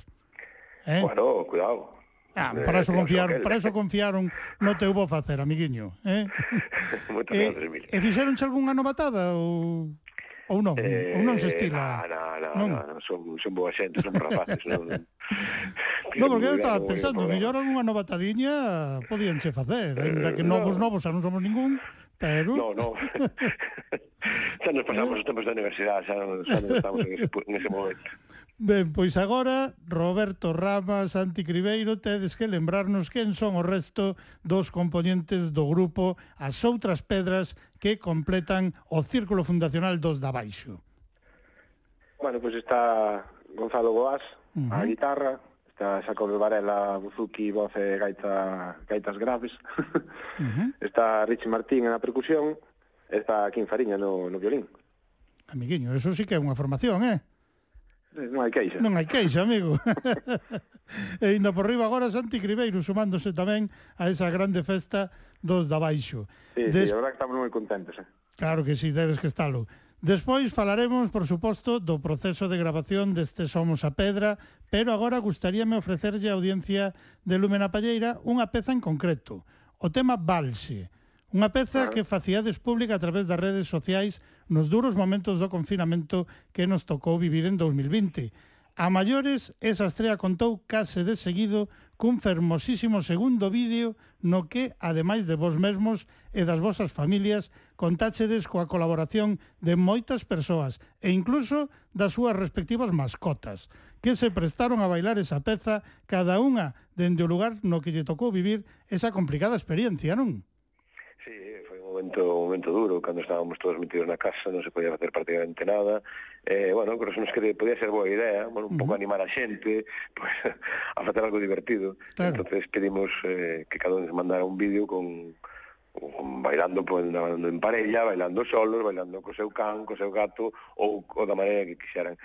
Eh? Bueno, cuidado, Ah, eh, para eso confiaron, para eso confiaron no te hubo facer, amiguiño, eh? Moitas eh, gracias, Emilio. E fixeronche algunha novatada ou Ou non, eh, ou non se estila. no, no, no, non, no, son, son boa xente, son rapaces, non. non, porque eu estaba pensando, mellor unha novatadiña podíanche facer, eh, ainda que novos novos xa non somos ningún, Pero... No, no. xa nos pasamos os tempos da universidade, xa, xa non estamos en ese, en ese momento. Ben, pois agora, Roberto Rama, Santi Cribeiro, tedes que lembrarnos quen son o resto dos componentes do grupo As Outras Pedras que completan o Círculo Fundacional dos da Baixo. Bueno, pois está Gonzalo Boas, uh -huh. a guitarra, está Xacobe Varela, Buzuki, voz e gaita, gaitas graves, uh -huh. está Richie Martín na percusión, está Kim Fariña no, no violín. Amiguinho, eso sí que é unha formación, eh? Eh, non hai queixa. Non hai queixa, amigo. e ainda por riba agora Santi Cribeiro sumándose tamén a esa grande festa dos da Baixo. Sí, Des... sí, a verdad que estamos moi contentos. Eh? Claro que sí, debes que estalo. Despois falaremos, por suposto, do proceso de grabación deste Somos a Pedra, pero agora gustaríame ofrecerlle a audiencia de Lúmena Palleira unha peza en concreto, o tema Valse, unha peza claro. que faciades pública a través das redes sociais nos duros momentos do confinamento que nos tocou vivir en 2020. A maiores, esa estrela contou case de seguido cun fermosísimo segundo vídeo no que, ademais de vos mesmos e das vosas familias, contáchedes coa colaboración de moitas persoas e incluso das súas respectivas mascotas, que se prestaron a bailar esa peza cada unha dende o lugar no que lle tocou vivir esa complicada experiencia, non? momento, un momento duro, cando estábamos todos metidos na casa, non se podía facer prácticamente nada. Eh, bueno, creo que que podía ser boa idea, bueno, un pouco uh -huh. animar a xente, pues, a facer algo divertido. Claro. Entonces pedimos eh, que cada un mandara un vídeo con, con bailando, pues, bailando en parella, bailando solos, bailando co seu can, co seu gato ou, ou da maneira que quixeran.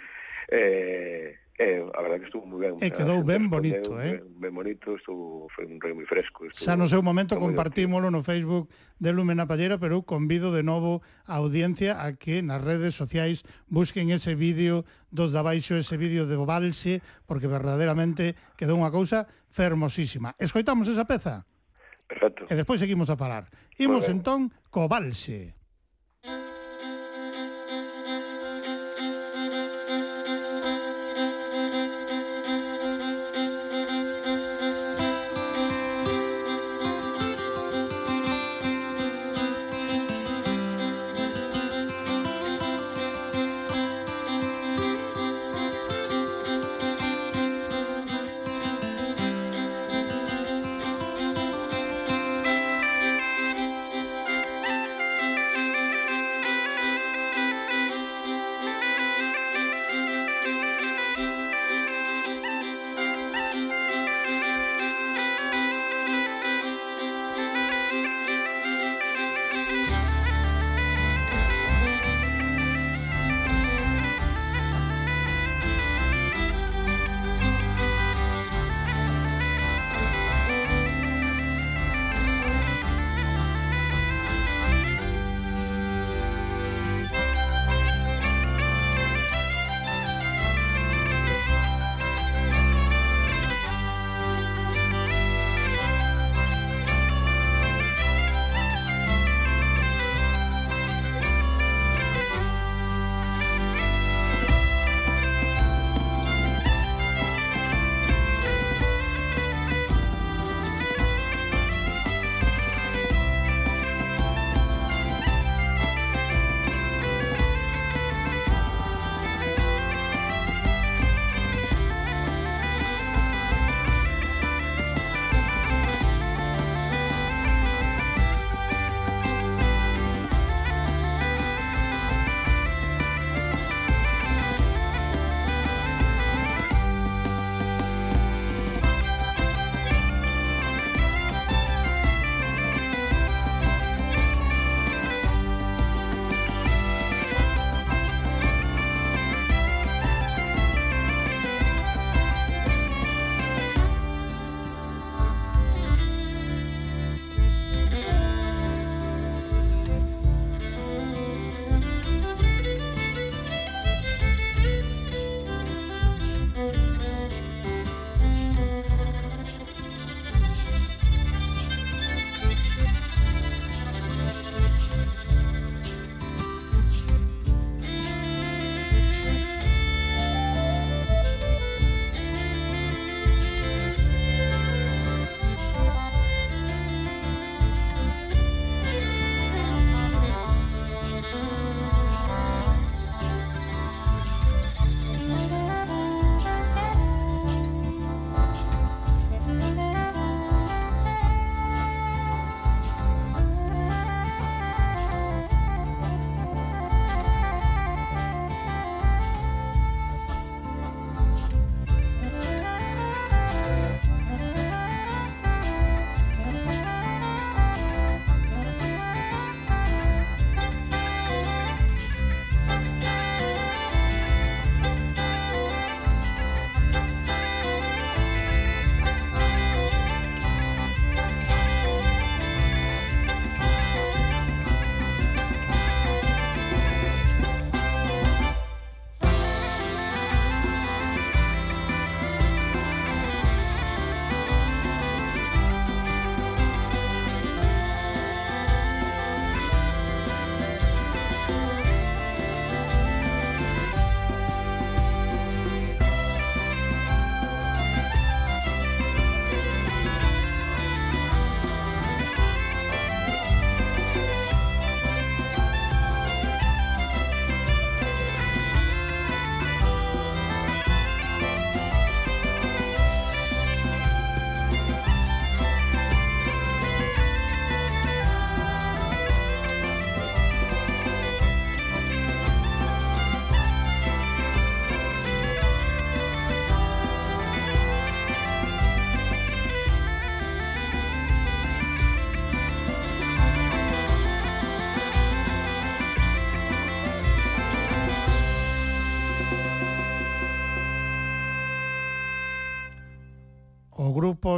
Eh, Eh, a verdade que estuvo moi eh, ben. E quedou ben bonito, eh? Ben, ben bonito, estuvo, foi un rei moi fresco. Estuvo, Xa no seu momento compartímolo no Facebook de Lumena Pallera, pero eu convido de novo a audiencia a que nas redes sociais busquen ese vídeo dos de baixo, ese vídeo de Valse, porque verdadeiramente quedou unha cousa fermosísima. Escoitamos esa peza? Perfecto. E despois seguimos a falar. Imos entón co Valse.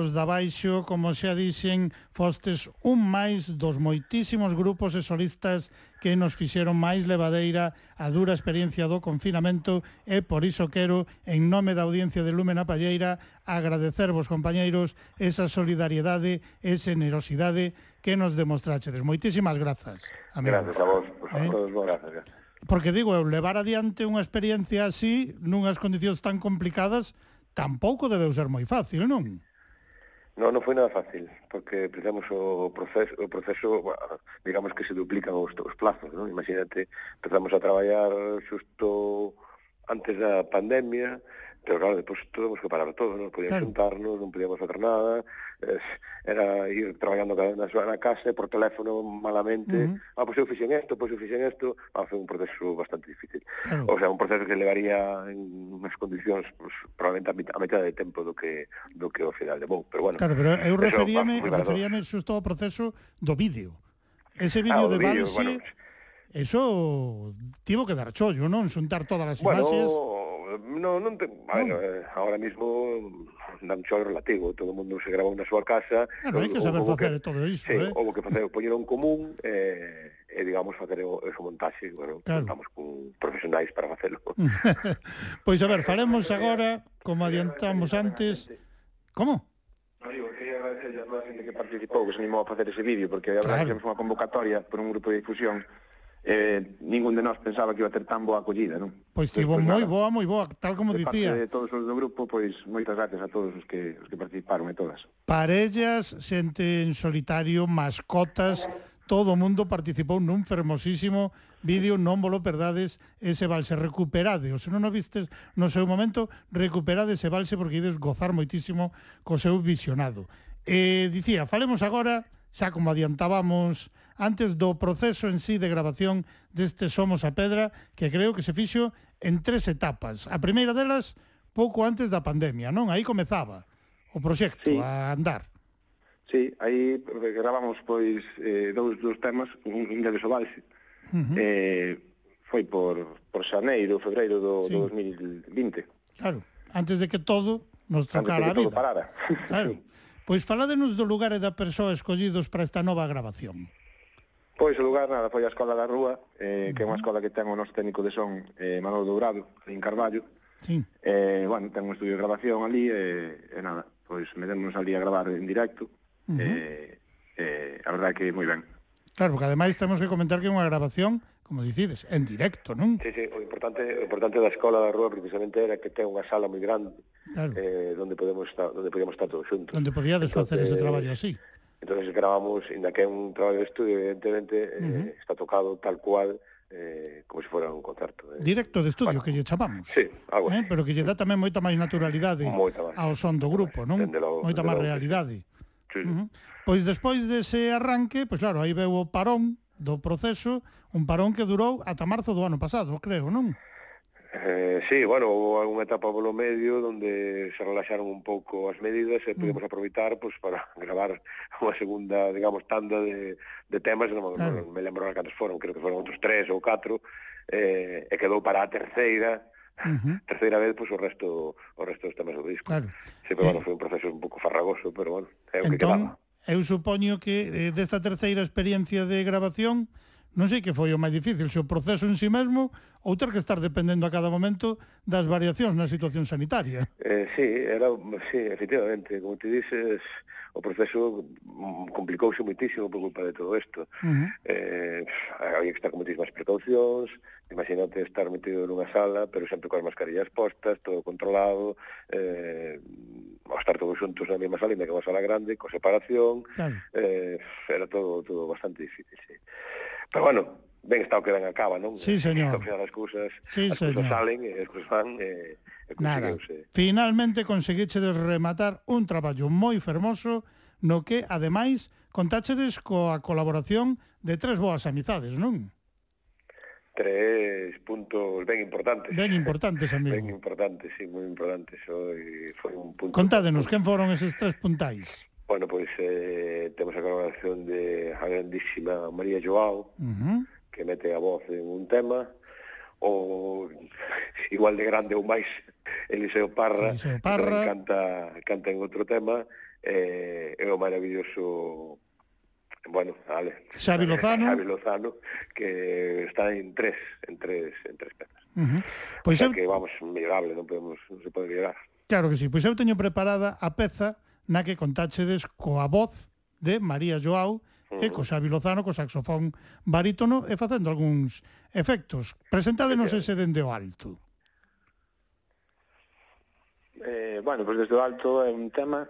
os da baixo, como xa dixen, fostes un máis dos moitísimos grupos e solistas que nos fixeron máis levadeira a dura experiencia do confinamento e por iso quero, en nome da audiencia de Lúmena Palleira, agradecervos, compañeiros, esa solidariedade e generosidade que nos demostrachedes. Moitísimas grazas. Amigo. Gracias a vos, por eh? todos vos. Gracias, gracias. Porque digo, eu levar adiante unha experiencia así, nunhas condicións tan complicadas, tampouco debeu ser moi fácil, non? No, non foi nada fácil, porque precisamos o proceso, o proceso digamos que se duplican os, os plazos, non? Imagínate, empezamos a traballar xusto antes da pandemia, Pero claro, depois tuvemos que parar todo, non podíamos claro. juntarnos, non podíamos facer nada, eh, era ir traballando cada na súa casa, por teléfono malamente, uh -huh. ah, pois pues eu fixen isto, pois pues eu fixen isto, ah, foi un proceso bastante difícil. Claro. O sea, un proceso que levaría en unhas condicións pues, probablemente a, a metade de tempo do que do que ao final de bon, pero bueno. Claro, pero eu referíame, eso, va, referíame xusto ao proceso do vídeo. Ese ah, vídeo ah, de Bansi, bueno, eso tivo que dar chollo, non? Xuntar todas as bueno, imaxes no, non te... Bueno, eh, ahora mismo dan xo relativo, todo o mundo se grava na súa casa. Ah, claro, hai que saber facer que, todo iso, sí, eh? Houve que facer, poñer un común, eh, e digamos facer o, eso montaxe, bueno, claro. contamos con profesionais para facelo. pois a ver, faremos agora, como adiantamos antes... Como? No, digo, quería agradecer a toda a xente que participou, que se animou a facer ese vídeo, porque a verdade claro. que foi unha convocatoria por un grupo de difusión eh, ningún de nós pensaba que iba a ter tan boa acollida, non? Pois tivo pois, pues, pois moi boa, moi boa, tal como de dicía. Parte de todos os do grupo, pois moitas gracias a todos os que, os que participaron e todas. Parellas, xente en solitario, mascotas, todo o mundo participou nun fermosísimo vídeo, non volo perdades ese valse, recuperade, o se non o vistes no seu momento, recuperade ese valse porque ides gozar moitísimo co seu visionado. Eh, dicía, falemos agora, xa como adiantábamos, antes do proceso en sí de grabación deste Somos a Pedra, que creo que se fixo en tres etapas. A primeira delas, pouco antes da pandemia, non? Aí comezaba o proxecto sí. a andar. Sí, aí eh, gravamos pois eh, dous, dous temas, un, un de o Uh -huh. eh, foi por, por xaneiro, febreiro do, sí. do 2020. Claro, antes de que todo nos tocara a vida. Todo parara. Claro. Pois faládenos do lugar e da persoa escollidos para esta nova grabación. Pois o lugar nada, foi a Escola da Rúa, eh, que é unha escola que ten o noso técnico de son, eh, Manolo Dourado, en Carballo. Sí. Eh, bueno, ten un estudio de grabación ali, eh, e eh, eh, nada, pois metémonos ali a gravar en directo. Uh -huh. eh, eh, a verdade que moi ben. Claro, porque ademais temos que comentar que é unha grabación como dicides, en directo, non? Sí, sí, o importante, o importante da escola da rúa precisamente era que ten unha sala moi grande claro. eh, donde podemos estar, donde podíamos estar todos xuntos. Donde podíades facer ese traballo así entonces grabamos, inda que é un traballo de estudio, evidentemente, uh -huh. eh, está tocado tal cual, eh, como se fora un concerto. Eh. Directo de estudio, bueno, que lle chamamos. Sí, algo eh, así. eh? Pero que lle dá tamén moita máis naturalidade moita máis, ao son do grupo, non? Logo, moita máis realidade. Sí. Uh -huh. Pois despois dese arranque, pois claro, aí veu o parón do proceso, un parón que durou ata marzo do ano pasado, creo, non? Eh, sí, bueno, houve algunha etapa polo medio onde se relaxaron un pouco as medidas eh, e podemos mm. aproveitar pues, para gravar unha segunda, digamos, tanda de, de temas, non, claro. non me lembro as cantos foron, creo que foron outros tres ou catro, eh, e quedou para a terceira, Uh -huh. terceira vez pois pues, o resto o resto dos temas do disco. Claro. Sí, pero, bueno, eh, foi un proceso un pouco farragoso, pero bueno, é o entón, que quedaba. Eu supoño que eh, desta terceira experiencia de grabación, non sei que foi o máis difícil, se o proceso en si sí mesmo ou ter que estar dependendo a cada momento das variacións na situación sanitaria. Eh, sí, era, sí, efectivamente, como te dices, o proceso complicouse muitísimo por culpa de todo isto. Uh -huh. eh, había que estar con moitísimas precaucións, imagínate estar metido nunha sala, pero sempre coas mascarillas postas, todo controlado, eh, ao estar todos xuntos na mesma sala, ainda que unha sala grande, con separación, claro. eh, era todo, todo bastante difícil, sí. Pero bueno, ben está o que ben acaba, non? Sí, señor. Ao final as cousas, sí, as cousas salen, as cousas van, e, e Nada. Finalmente conseguichedes rematar un traballo moi fermoso no que, ademais, contáchedes coa colaboración de tres boas amizades, non? Tres puntos ben importantes. Ben importantes, amigo. Ben importantes, sí, moi importantes. Foi un punto... Contádenos, quen foron eses tres puntais? Bueno, pois pues, eh, temos a colaboración de a grandísima María Joao, uh -huh que mete a voz en un tema, o igual de grande ou máis Eliseo Parra, Eliseo Parra. canta, canta en outro tema, eh, é o maravilloso bueno, vale. Xavi Lozano. Xavi Lozano que está en tres, en tres, en tres pezas. Uh -huh. Pois o sea eu... que vamos, mirable, non podemos non se pode mirar Claro que sí, pois eu teño preparada a peza na que contáchedes coa voz de María Joao e co Xavi Lozano, co saxofón barítono e facendo algúns efectos. Presentádenos ese dende o alto. Eh, bueno, pois pues desde o alto é un tema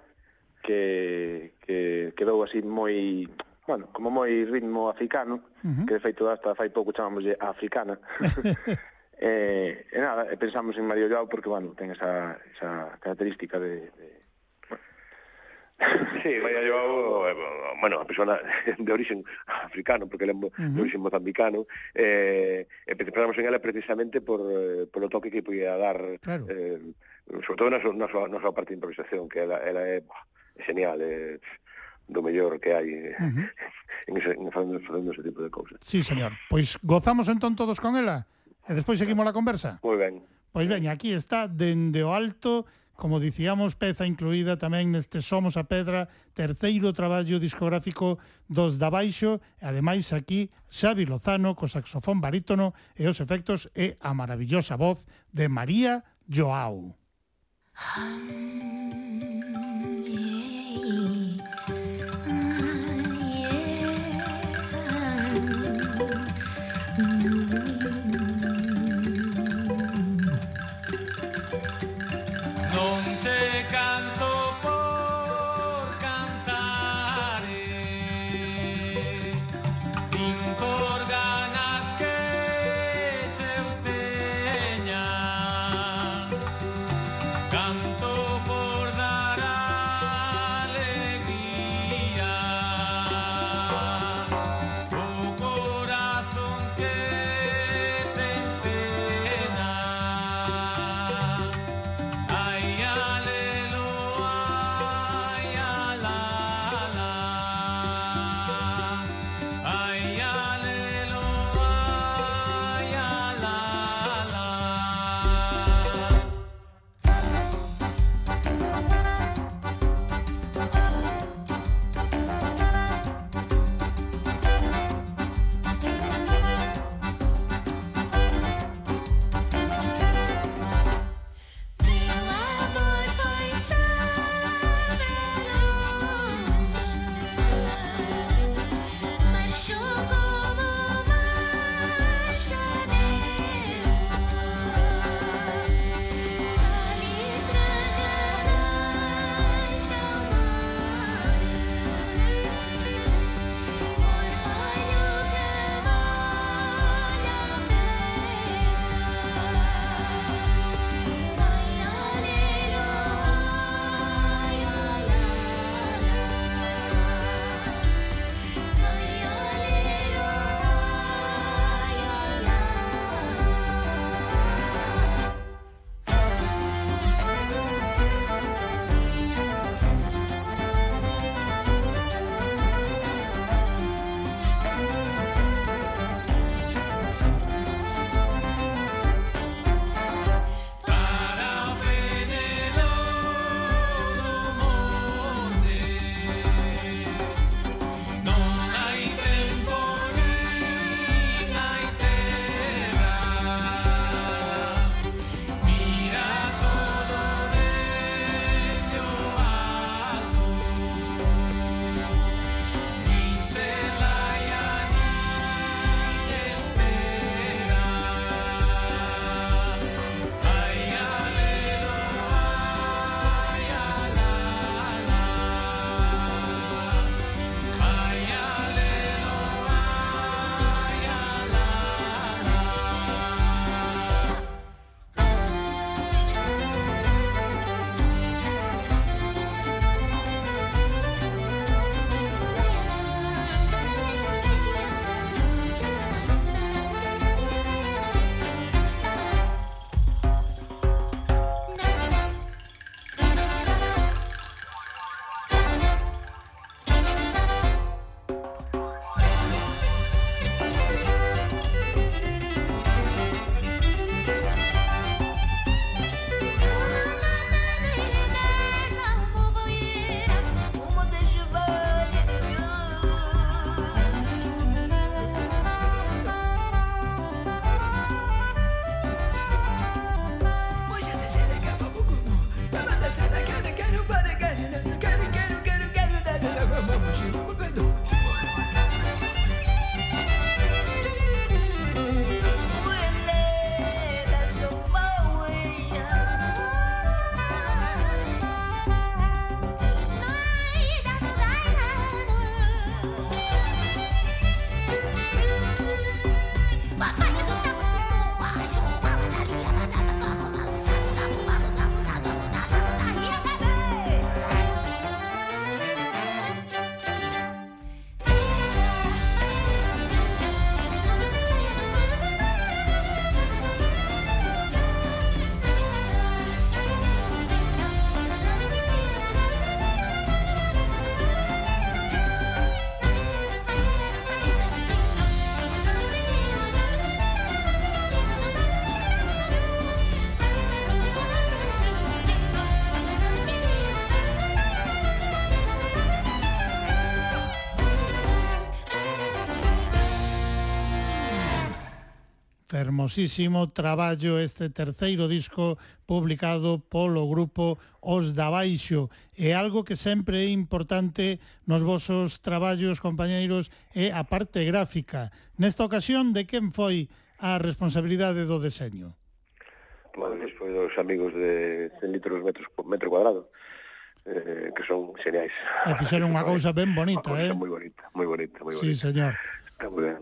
que, que quedou así moi bueno, como moi ritmo africano, uh -huh. que de feito hasta fai pouco chamámoslle africana. eh, e nada, pensamos en Mario Joao porque, bueno, ten esa, esa característica de, de Sí, María Joao, eh, bueno, a persona de origen africano, porque ele é uh -huh. de origen mozambicano, eh, eh e pensamos en ela precisamente por, eh, polo toque que podía dar, claro. eh, sobre todo na súa, na, súa, na súa parte de improvisación, que ela, ela é é genial, é, do mellor que hai eh, uh -huh. en, ese, en facendo, facendo ese tipo de cousas. Sí, señor. Pois gozamos entón todos con ela, e despois seguimos a conversa. Moi ben. Pois ben, aquí está, dende o alto como dicíamos, peza incluída tamén neste Somos a Pedra, terceiro traballo discográfico dos da Baixo, e ademais aquí Xavi Lozano co saxofón barítono e os efectos e a maravillosa voz de María Joao. fermosísimo traballo este terceiro disco publicado polo grupo Os da Baixo. É algo que sempre é importante nos vosos traballos, compañeiros, é a parte gráfica. Nesta ocasión, de quen foi a responsabilidade do deseño? Pois foi dos amigos de 100 litros metros, por metro cuadrado eh, que son xeniais. E fixeron unha cousa ben bonita, unha cousa eh? moi bonita, moi bonita, moi bonita. Sí, señor. Está moi ben.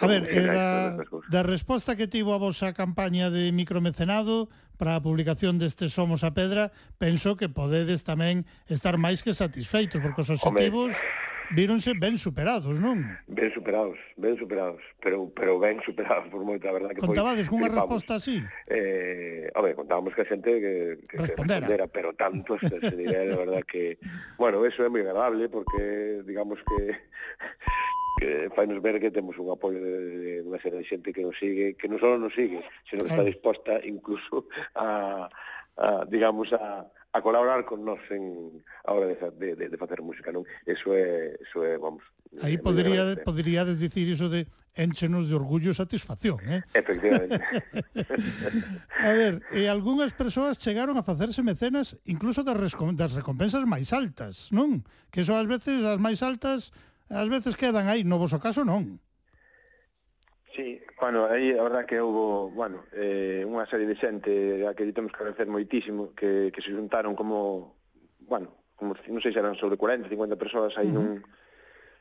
A ver, e da, da resposta que tivo a vosa campaña de micromecenado para a publicación deste Somos a Pedra, penso que podedes tamén estar máis que satisfeitos, porque os objetivos... Home víronse ben superados, non? Ben superados, ben superados, pero pero ben superados por moita, a verdade que Contabades cunha resposta así? Eh, a ver, contábamos que a xente que, que respondera. respondera, pero tanto se, se diría, de verdade que, bueno, eso é moi agradable porque digamos que que fainos ver que temos un apoio de, de unha serie de xente que nos sigue, que non só nos sigue, sino que está disposta incluso a, a digamos, a, a colaborar con nós en a hora de, de, de, de facer música, non? Eso é, eso é vamos... Eh, Aí podería, poderíades dicir iso de enchenos de orgullo e satisfacción, eh? Efectivamente. a ver, e algunhas persoas chegaron a facerse mecenas incluso das, das recompensas máis altas, non? Que son ás veces as máis altas ás veces quedan aí, no voso caso non. Sí, bueno, aí a verdad que houve, bueno, eh, unha serie de xente a que temos que agradecer moitísimo que, que se juntaron como, bueno, como, non sei se eran sobre 40, 50 persoas aí uh -huh. nun,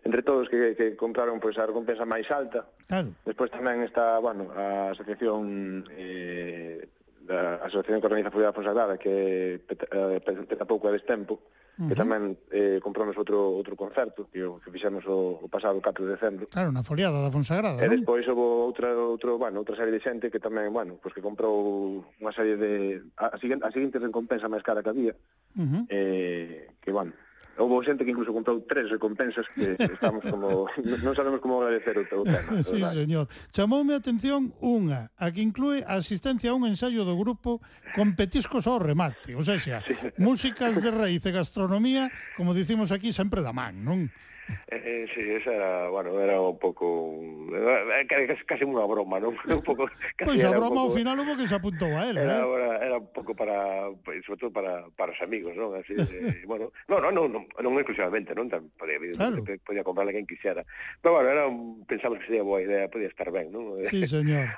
entre todos que, que compraron pois a recompensa máis alta. Claro. Despois tamén está, bueno, a asociación eh, da asociación que organiza a Foliada Fonsagrada que eh, peta pouco a destempo uh -huh. que tamén eh, compramos outro outro concerto que, que fixemos o, o pasado 4 de decembro Claro, na Foliada da Fonsagrada E non? despois houve outra, outro, bueno, outra serie de xente que tamén, bueno, pues que comprou unha serie de a, a, seguinte, a seguinte recompensa máis cara que había uh -huh. eh, que, bueno, houve xente que incluso comprou tres recompensas que estamos como non sabemos como agradecer o teu tema. sí, verdad. señor. Chamoume a atención unha, a que inclúe a asistencia a un ensaio do grupo con petiscos ao remate, ou sea, sí. músicas de raíz e gastronomía, como dicimos aquí, sempre da man, non? Eh, eh, sí, esa era, bueno, era un pouco eh, casi, casi unha broma, non? Un pouco casi Pois pues a broma pouco, ao final hubo que se apuntou a ela, era, eh? era, era un pouco para sobre todo para para os amigos, non? Así, eh, bueno, no, no, no, non, non exclusivamente, non tan podía claro. podía comprarla quen quixera. Pero bueno, era un, pensamos que sería boa idea, podía estar ben, non? Sí, señor.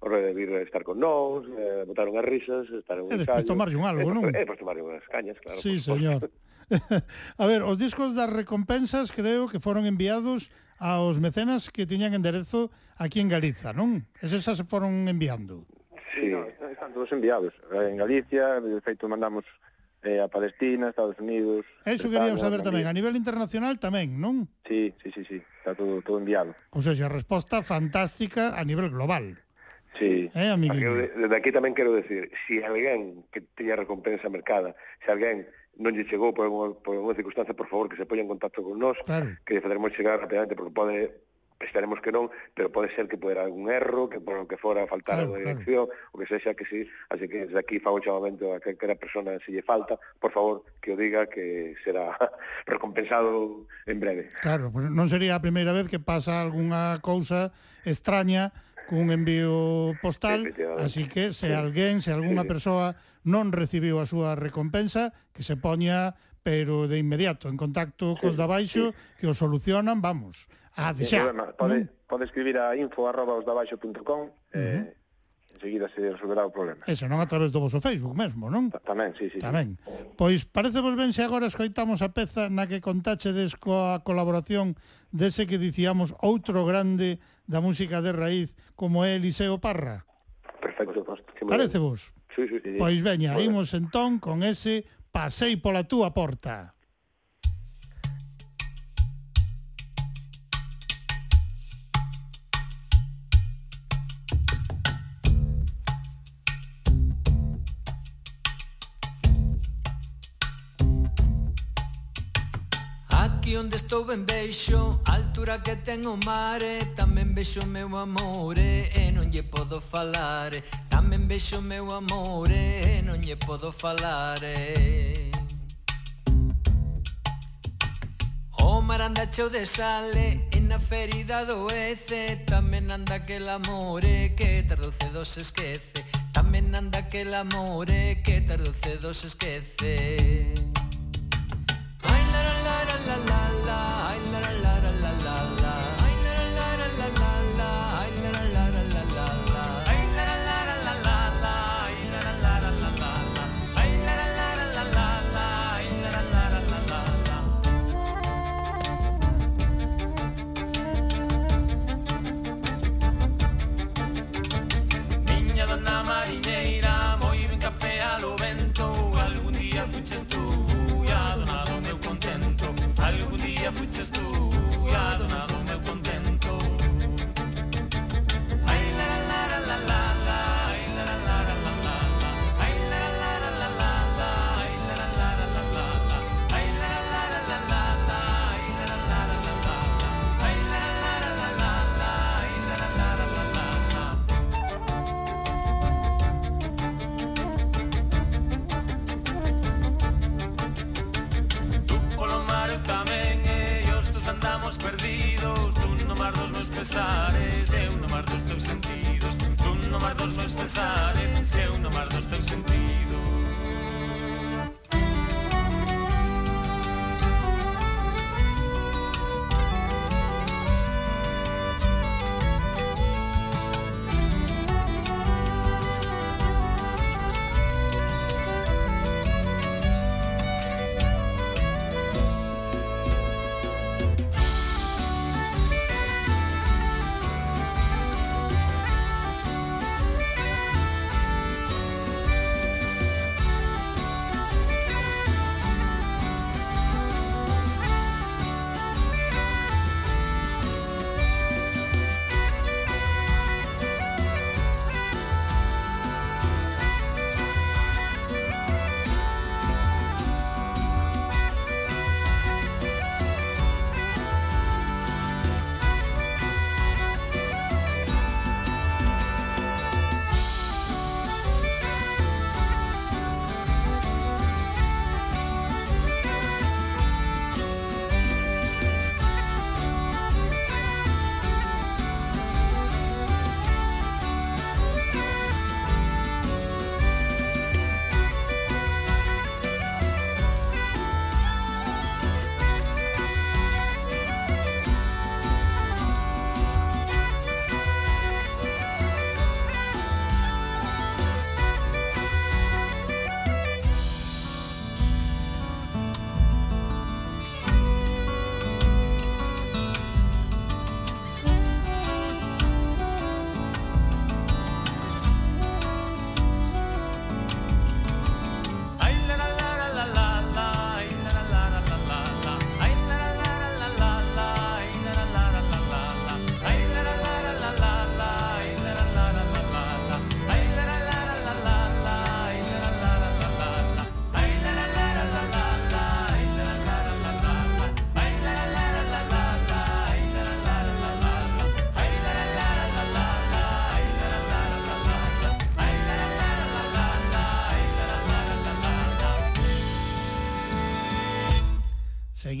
o de vir estar con nós, eh, botar unhas risas, estar un ensaio. E despois tomarlle un algo, non? E, e despois tomarlle unhas cañas, claro. Sí, por, señor. Por, a ver, os discos das recompensas creo que foron enviados aos mecenas que tiñan enderezo aquí en Galiza, non? Eses se foron enviando. Sí, no, están todos enviados. En Galicia, de feito, mandamos eh, a Palestina, Estados Unidos... Eso queríamos saber tamén, a nivel internacional tamén, non? Sí, sí, sí, sí, está todo, todo enviado. Ou seja, resposta fantástica a nivel global. Sí. Eh, amiguinho? Desde aquí tamén quero decir, se si alguén que teña recompensa mercada, se si alguén non lle chegou por unha, por unha circunstancia, por favor, que se poña en contacto con nós, claro. que lle faremos chegar rapidamente, porque pode, esperemos que non, pero pode ser que poder algún erro, que por lo que fora faltar claro, a dirección, claro. o que sexa que sí, así que desde aquí fago chamamento a calquera persona se lle falta, por favor, que o diga que será recompensado en breve. Claro, pues non sería a primeira vez que pasa algunha cousa extraña cun envío postal, así que se alguén, se algunha sí. persoa non recibiu a súa recompensa, que se poña pero de inmediato en contacto sí, cos da baixo sí. que o solucionan, vamos, a deixar. Problema, pode, pode escribir a info@osdabaixo.com uh -huh. eh enseguida se resolverá o problema. Eso non a través do vosso Facebook mesmo, non? Ta tamén, sí, sí. Tamén. Sí. Pois parece vos ben se agora escoitamos a peza na que contáchedes coa colaboración dese que dicíamos outro grande da música de raíz como é Eliseo Parra. Perfecto, pois, pues, parece vos? sí, sí, sí. Pois veña, imos entón con ese Pasei pola túa porta. Aquí onde estou ben veixo A altura que ten o mare Tamén veixo meu amore E eh, non lle podo falar eh. Tamén veixo meu amore E eh, non lle podo falar. Oh, o mar anda cheo de sale. E na ferida doece Tamén anda que el amore Que tardo cedo se esquece. Tamén anda que el amore Que tardo cedo se esquece.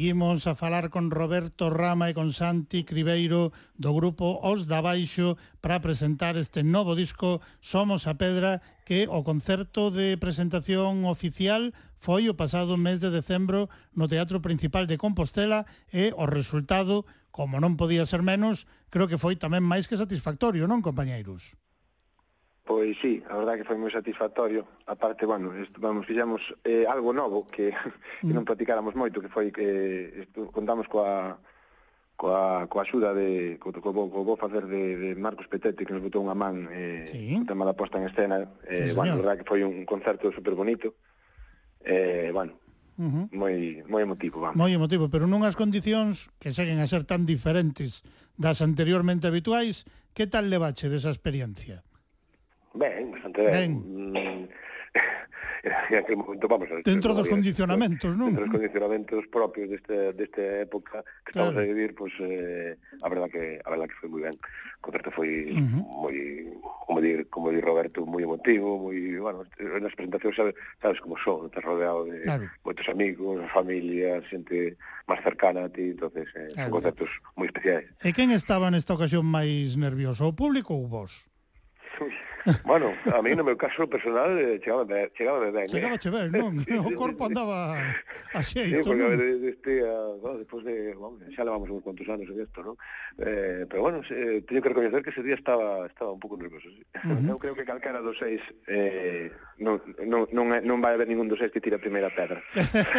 Seguimos a falar con Roberto Rama e con Santi Cribeiro do grupo Os da Baixo para presentar este novo disco Somos a Pedra que o concerto de presentación oficial foi o pasado mes de decembro no Teatro Principal de Compostela e o resultado, como non podía ser menos, creo que foi tamén máis que satisfactorio, non, compañeiros? Pois sí, a verdade que foi moi satisfactorio. A parte, bueno, isto, vamos, fixemos eh, algo novo que, que non mm. platicáramos moito, que foi que eh, isto, contamos coa coa, coa axuda de co, co, co, co vou facer de, de Marcos Petete que nos botou unha man eh, sí. o tema da posta en escena eh, sí, bueno, a verdade que foi un concerto super bonito eh, bueno, Uh -huh. moi moi emotivo, vamos. Moi emotivo, pero nunhas condicións que seguen a ser tan diferentes das anteriormente habituais, que tal le levache desa experiencia? Ben, bastante ben. ben. Mm, en aquel momento, vamos... Dentro dos condicionamentos, non? Dentro dos condicionamentos propios deste, desta época que claro. estamos a vivir, pois, pues, eh, a verdad que a verdad que foi moi ben. O concerto foi uh -huh. moi, como dir, como dir Roberto, moi emotivo, moi, bueno, nas presentacións sabes, sabes como son, estás rodeado de claro. moitos amigos, familia, xente máis cercana a ti, entonces eh, claro. son concertos moi especiais. E quen estaba nesta ocasión máis nervioso, o público ou vos? Bueno, a mí no meu caso personal chegaba ben, chegaba ben. Chegaba che ben, non? O corpo andaba a xeito. Sí, porque a ver, este, a, bueno, despois de, bueno, xa levamos uns cuantos anos en esto, non? Eh, pero bueno, eh, teño que recoñecer que ese día estaba estaba un pouco nervioso, sí. Uh -huh. Eu creo que calquera dos seis eh, non, non, non, non vai haber ningún dos seis que tira a primeira pedra.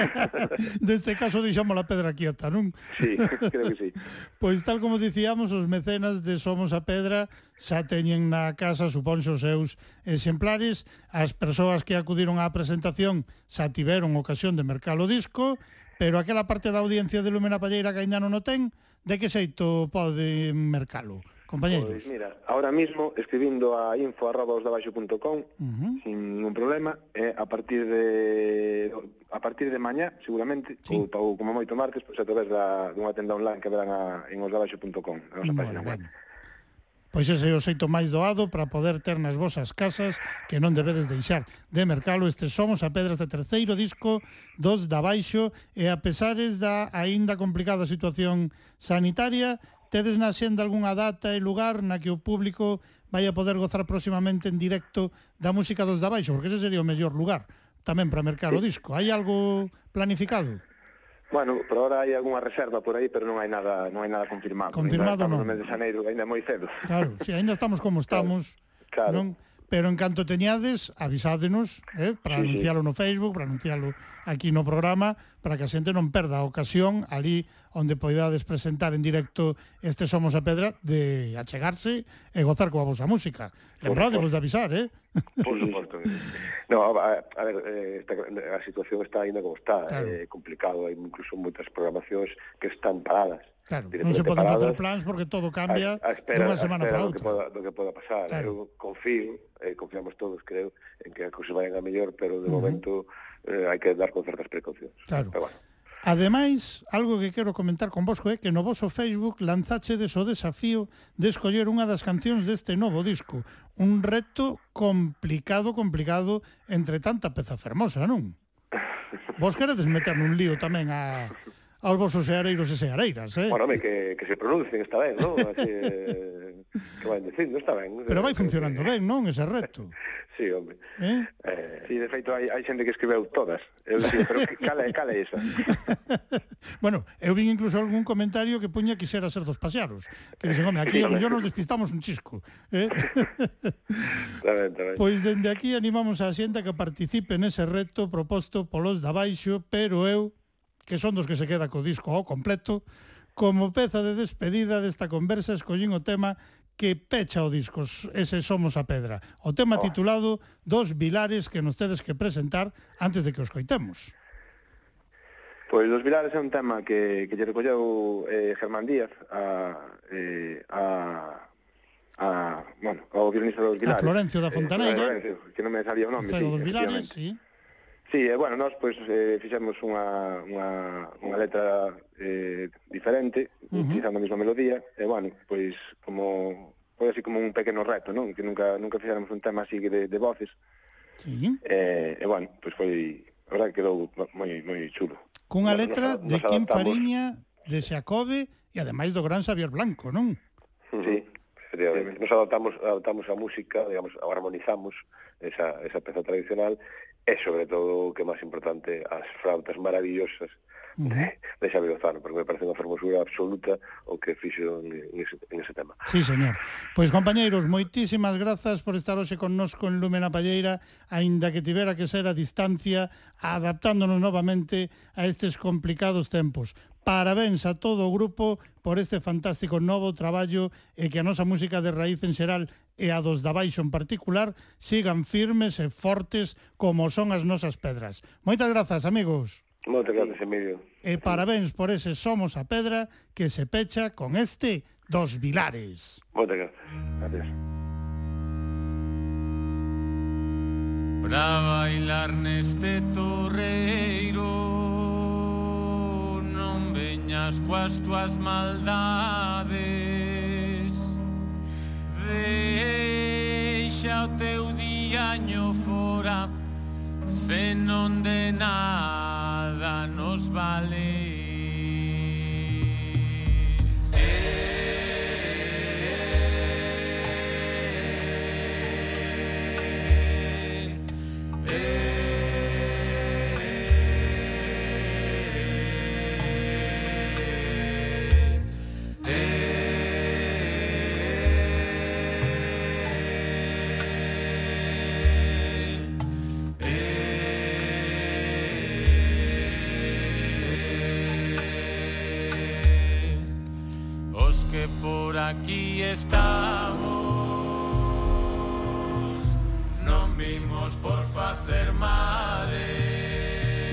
Neste caso deixamos a pedra quieta, non? Sí, creo que sí. Pois tal como dicíamos, os mecenas de Somos a Pedra xa teñen na casa, suponxo, os seus exemplares. As persoas que acudiron á presentación xa tiveron ocasión de mercar o disco, pero aquela parte da audiencia de Lumena Palleira que ainda non o ten, de que xeito pode mercalo? Compañeiros. Pois mira, ahora mismo escribindo a info arroba uh -huh. sin ningún problema, eh, a partir de a partir de mañá, seguramente, sí. ou, ou como moito martes, pois a través da, dunha tenda online que verán a, en osdabaixo.com, a nosa bueno, página web. Bueno. Pois ese é o xeito máis doado para poder ter nas vosas casas que non debedes deixar de mercalo. Estes somos a pedras de terceiro disco dos da baixo e a pesares da aínda complicada situación sanitaria tedes na xenda algunha data e lugar na que o público vai a poder gozar próximamente en directo da música dos da baixo, porque ese sería o mellor lugar tamén para mercar o disco. Hai algo planificado? Bueno, por ahora hai algunha reserva por aí, pero non hai nada, non hai nada confirmado. Confirmado ainda non. no mes de xaneiro, ainda moi cedo. Claro, si ainda estamos como estamos. Claro. claro. Non? Pero en canto teñades, avisádenos, eh, para sí, anuncialo sí. no Facebook, para anuncialo aquí no programa, para que a xente non perda a ocasión ali onde poidades presentar en directo este Somos a Pedra de achegarse e gozar coa vosa música. Lembrádevos de avisar, eh? Por suposto. No, a, a ver, eh, esta, a situación está ainda como está, claro. é eh, complicado, hai incluso moitas programacións que están paradas. Claro, non se poden facer plans porque todo cambia a, a espera, dunha semana a espera para outra. Do que poda, do que poda pasar. Claro. Eu confío, eh, confiamos todos, creo, en que a cousa vayan a mellor, pero de uh -huh. momento eh, hai que dar con certas precaucións. Claro. Pero bueno. Ademais, algo que quero comentar con vosco é que no voso Facebook lanzachedes o desafío de escoller unha das cancións deste novo disco. Un reto complicado, complicado, entre tanta peza fermosa, non? Vos queredes meter un lío tamén a, aos vosos seareiros e seareiras, eh? Bueno, home, que, que se pronuncien esta vez, non? Así, eh, que van dicindo, está ben. Pero vai funcionando ben, non? Ese reto. sí, home. Eh? Eh, sí, de feito, hai, hai xente que escribeu todas. Eu digo, pero cala, cala esa. bueno, eu vin incluso algún comentario que puña quixera ser dos pasearos. Que dixen, home, aquí a mellor nos despistamos un chisco. Eh? está ben, está ben. Pois dende aquí animamos a xente que participe nese reto proposto polos da baixo, pero eu, que son dos que se queda co disco ao completo, como peza de despedida desta conversa escollín o tema que pecha o discos ese Somos a Pedra. O tema oh. titulado Dos Vilares que nos tedes que presentar antes de que os coitemos. Pois Dos Vilares é un tema que, que lle recolleu eh, Germán Díaz a, eh, a, a, bueno, ao violinista dos Vilares. A Florencio da Fontaneira. Eh, Florencio, que non me salía o nome. Cero sí, dos Vilares, sí. Sí, e bueno, nós pois, eh, fixemos unha, unha, unha letra eh, diferente, uh -huh. utilizando a mesma melodía, e, bueno, pois como foi así como un pequeno reto, non? Que nunca nunca fixáramos un tema así de, de voces. Sí. Eh, e, bueno, pois foi, a verdade, quedou moi, moi chulo. Cunha letra nos, nos, de adaptamos. Fariña, de Xacobe, e ademais do gran Xavier Blanco, non? Sí, Efectivamente. Nos adaptamos, adaptamos a música, digamos, armonizamos esa, esa peza tradicional e, sobre todo, o que máis importante, as flautas maravillosas de, de Xavi Lozano, porque me parece unha fermosura absoluta o que fixo en, en, ese, en ese tema. Sí, señor. Pois, compañeiros, moitísimas grazas por estar hoxe connosco en Lúmena Palleira, aínda que tivera que ser a distancia, adaptándonos novamente a estes complicados tempos. Parabéns a todo o grupo por este fantástico novo traballo e que a nosa música de raíz en xeral e a dos da baixo en particular sigan firmes e fortes como son as nosas pedras. Moitas grazas, amigos. Moitas grazas, Emilio. E parabéns por ese Somos a Pedra que se pecha con este dos Vilares. Moitas grazas. Adiós. Para bailar neste torreiro veñas coas tuas maldades. Deixa o teu diaño fora Se non de nada nos vale. aquí estamos. Non vimos por facer mal eh.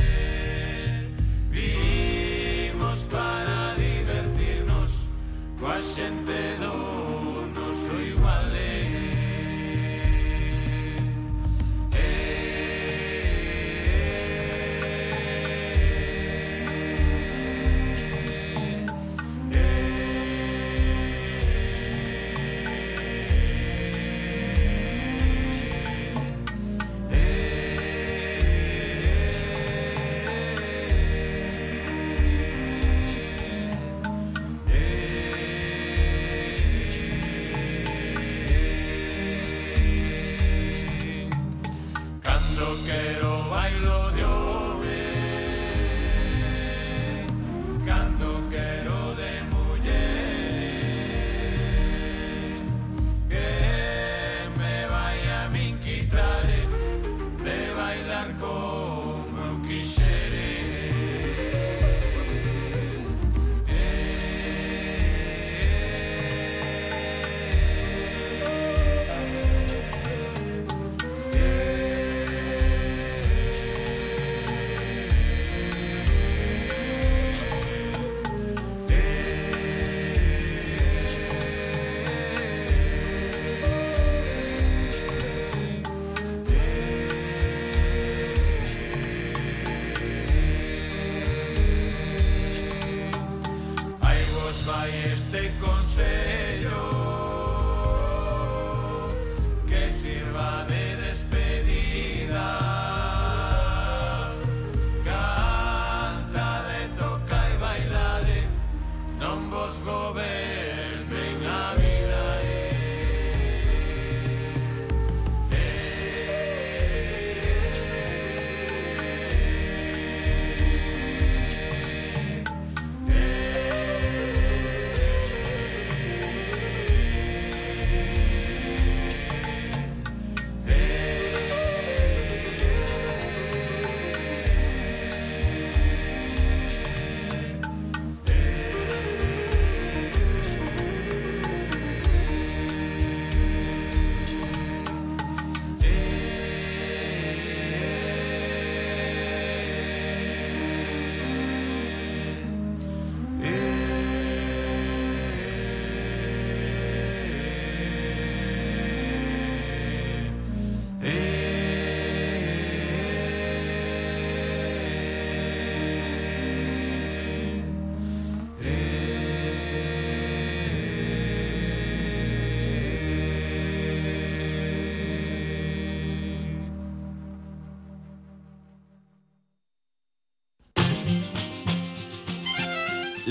Vimos para divertirnos. Coa xente do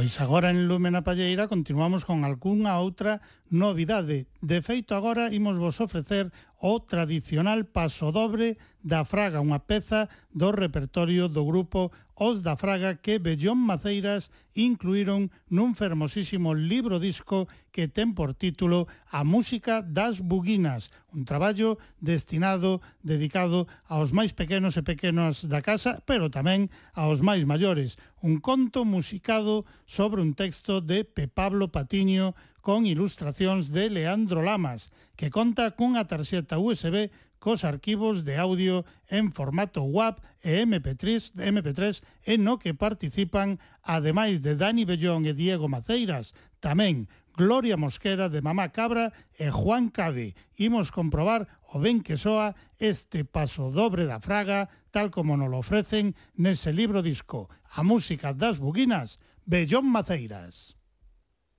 Pois agora en Lume na Palleira continuamos con algunha outra novidade. De feito, agora imos vos ofrecer o tradicional paso dobre da Fraga, unha peza do repertorio do grupo os da Fraga que Bellón Maceiras incluíron nun fermosísimo libro disco que ten por título A Música das Buguinas, un traballo destinado, dedicado aos máis pequenos e pequenas da casa, pero tamén aos máis maiores, un conto musicado sobre un texto de Pe Pablo Patiño con ilustracións de Leandro Lamas, que conta cunha tarxeta USB cos arquivos de audio en formato WAP e MP3, MP3 e no que participan, ademais de Dani Bellón e Diego Maceiras, tamén Gloria Mosquera de Mamá Cabra e Juan Cade. Imos comprobar o ben que soa este paso dobre da fraga, tal como nos lo ofrecen nese libro disco, a música das buguinas, Bellón Maceiras.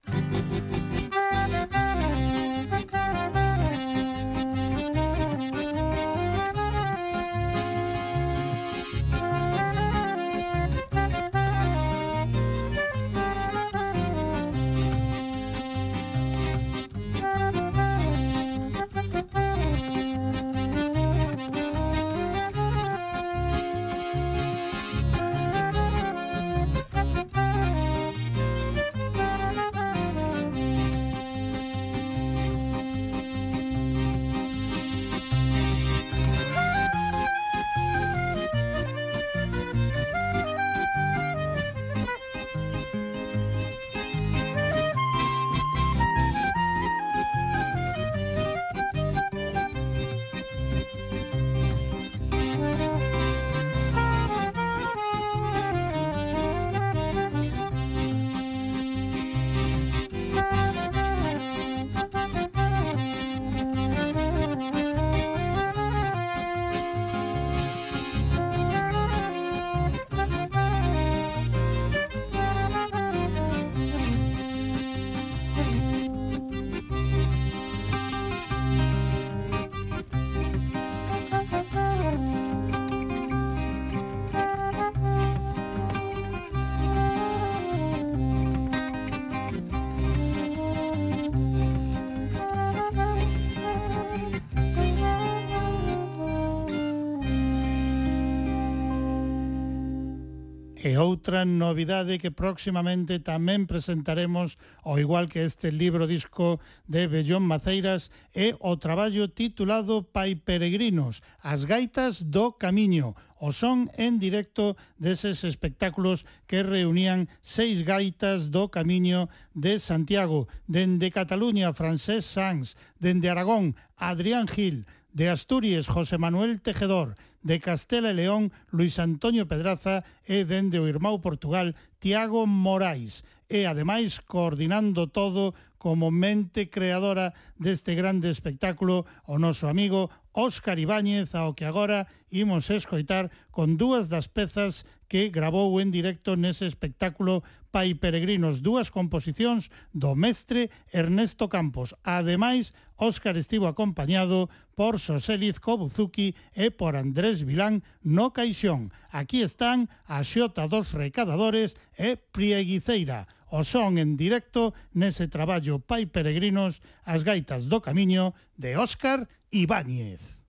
Música e outra novidade que próximamente tamén presentaremos, ao igual que este libro disco de Bellón Maceiras, é o traballo titulado Pai Peregrinos, as gaitas do camiño, o son en directo deses espectáculos que reunían seis gaitas do Camiño de Santiago, dende Cataluña, Francés Sanz, dende Aragón, Adrián Gil, de Asturias, José Manuel Tejedor, de Castela e León Luis Antonio Pedraza e dende o irmão Portugal Tiago Morais. E ademais coordinando todo como mente creadora deste grande espectáculo o noso amigo Óscar Ibáñez, ao que agora imos escoitar con dúas das pezas que grabou en directo nese espectáculo Pai Peregrinos, dúas composicións do mestre Ernesto Campos. Ademais, Óscar estivo acompañado por Soseliz Kobuzuki e por Andrés Vilán no Caixón. Aquí están a xota dos recadadores e Prieguiceira. O son en directo nese traballo Pai Peregrinos, as gaitas do camiño de Óscar Ibáñez.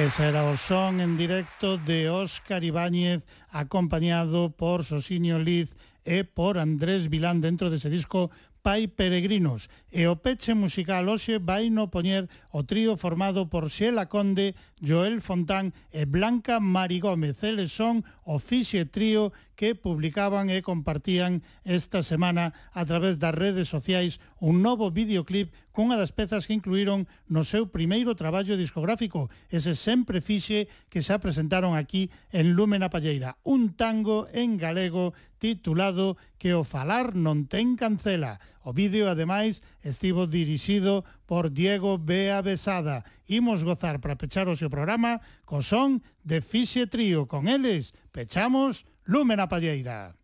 Ese era o son en directo de Óscar Ibáñez acompañado por Sosinio Liz e por Andrés Vilán dentro dese disco Pai Peregrinos. E o peche musical hoxe vai no poñer o trío formado por Xela Conde, Joel Fontán e Blanca Mari Gómez. Eles son o fixe trío que publicaban e compartían esta semana a través das redes sociais un novo videoclip cunha das pezas que incluíron no seu primeiro traballo discográfico, ese sempre fixe que xa presentaron aquí en Lúmena Palleira, un tango en galego titulado Que o falar non ten cancela, O vídeo, ademais, estivo dirixido por Diego Bea Besada. Imos gozar para pechar o seu programa co son de Fixe Trío. Con eles, pechamos Lúmena Palleira.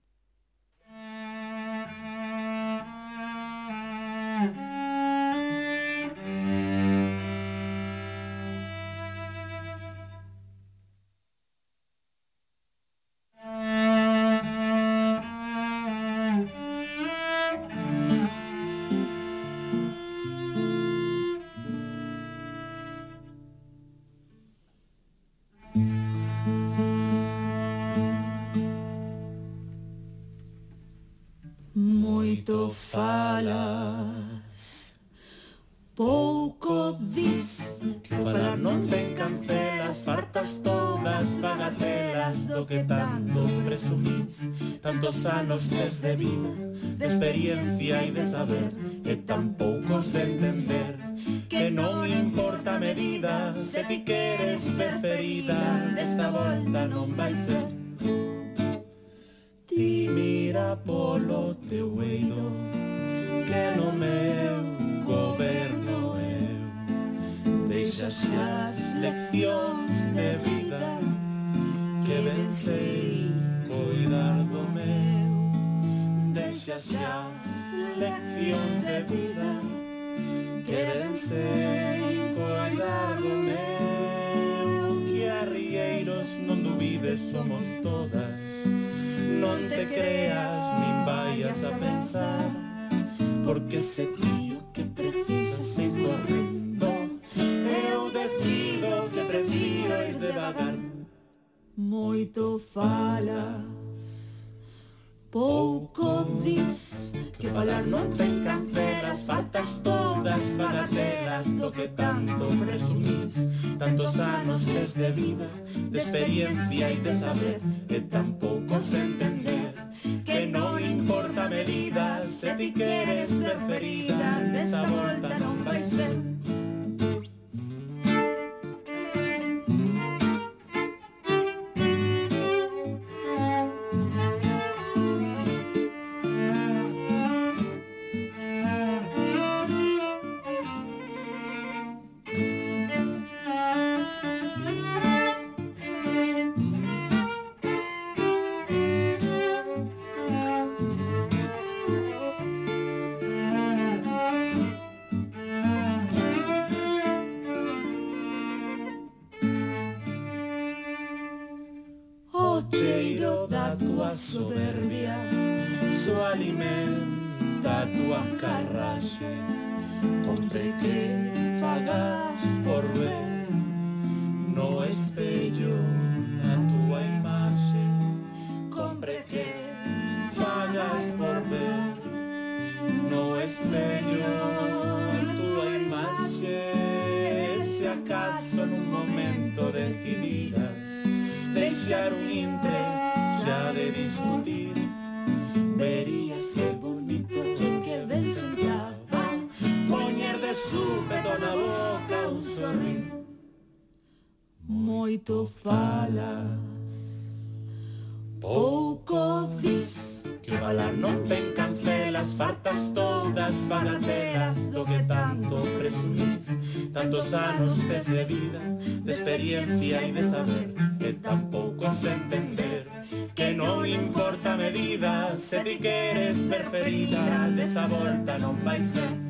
moito falas. Pouco dis Que falar non ten cancelas Fartas todas bagatelas Do que tanto presumís. Tantos anos tes de vida De experiencia e de saber E tan poucos de entender. Que non importa medida Se ti queres ver ferida Desta volta non vai ser. Ti mira polo teu eido que no meu goberno eu. Deixas as leccións de vida que vencei cuidar do meu. Deixas as leccións de vida que vencei cuidar do meu. Que arrieiros non dubides somos todas Non te creas, nin vayas a pensar Porque ese tío que precisas ir correndo Eu decido que prefiro ir devagar Moito fala Pouco dis Que falar non ten cancelas Faltas todas bagatelas Do que tanto presumís. Tantos anos desde vida De experiencia e de saber E tan poucos de entender Que non importa a medida Se ti queres ver ferida Desta volta non vai ser shame. moito falas. Pouco dis que falar non ven cancelas Fartas todas barateras do que tanto presumís. Tantos anos desde vida, de experiencia e de saber Que tampouco se entender que non importa medida Se ti queres preferida, desa volta non vai ser.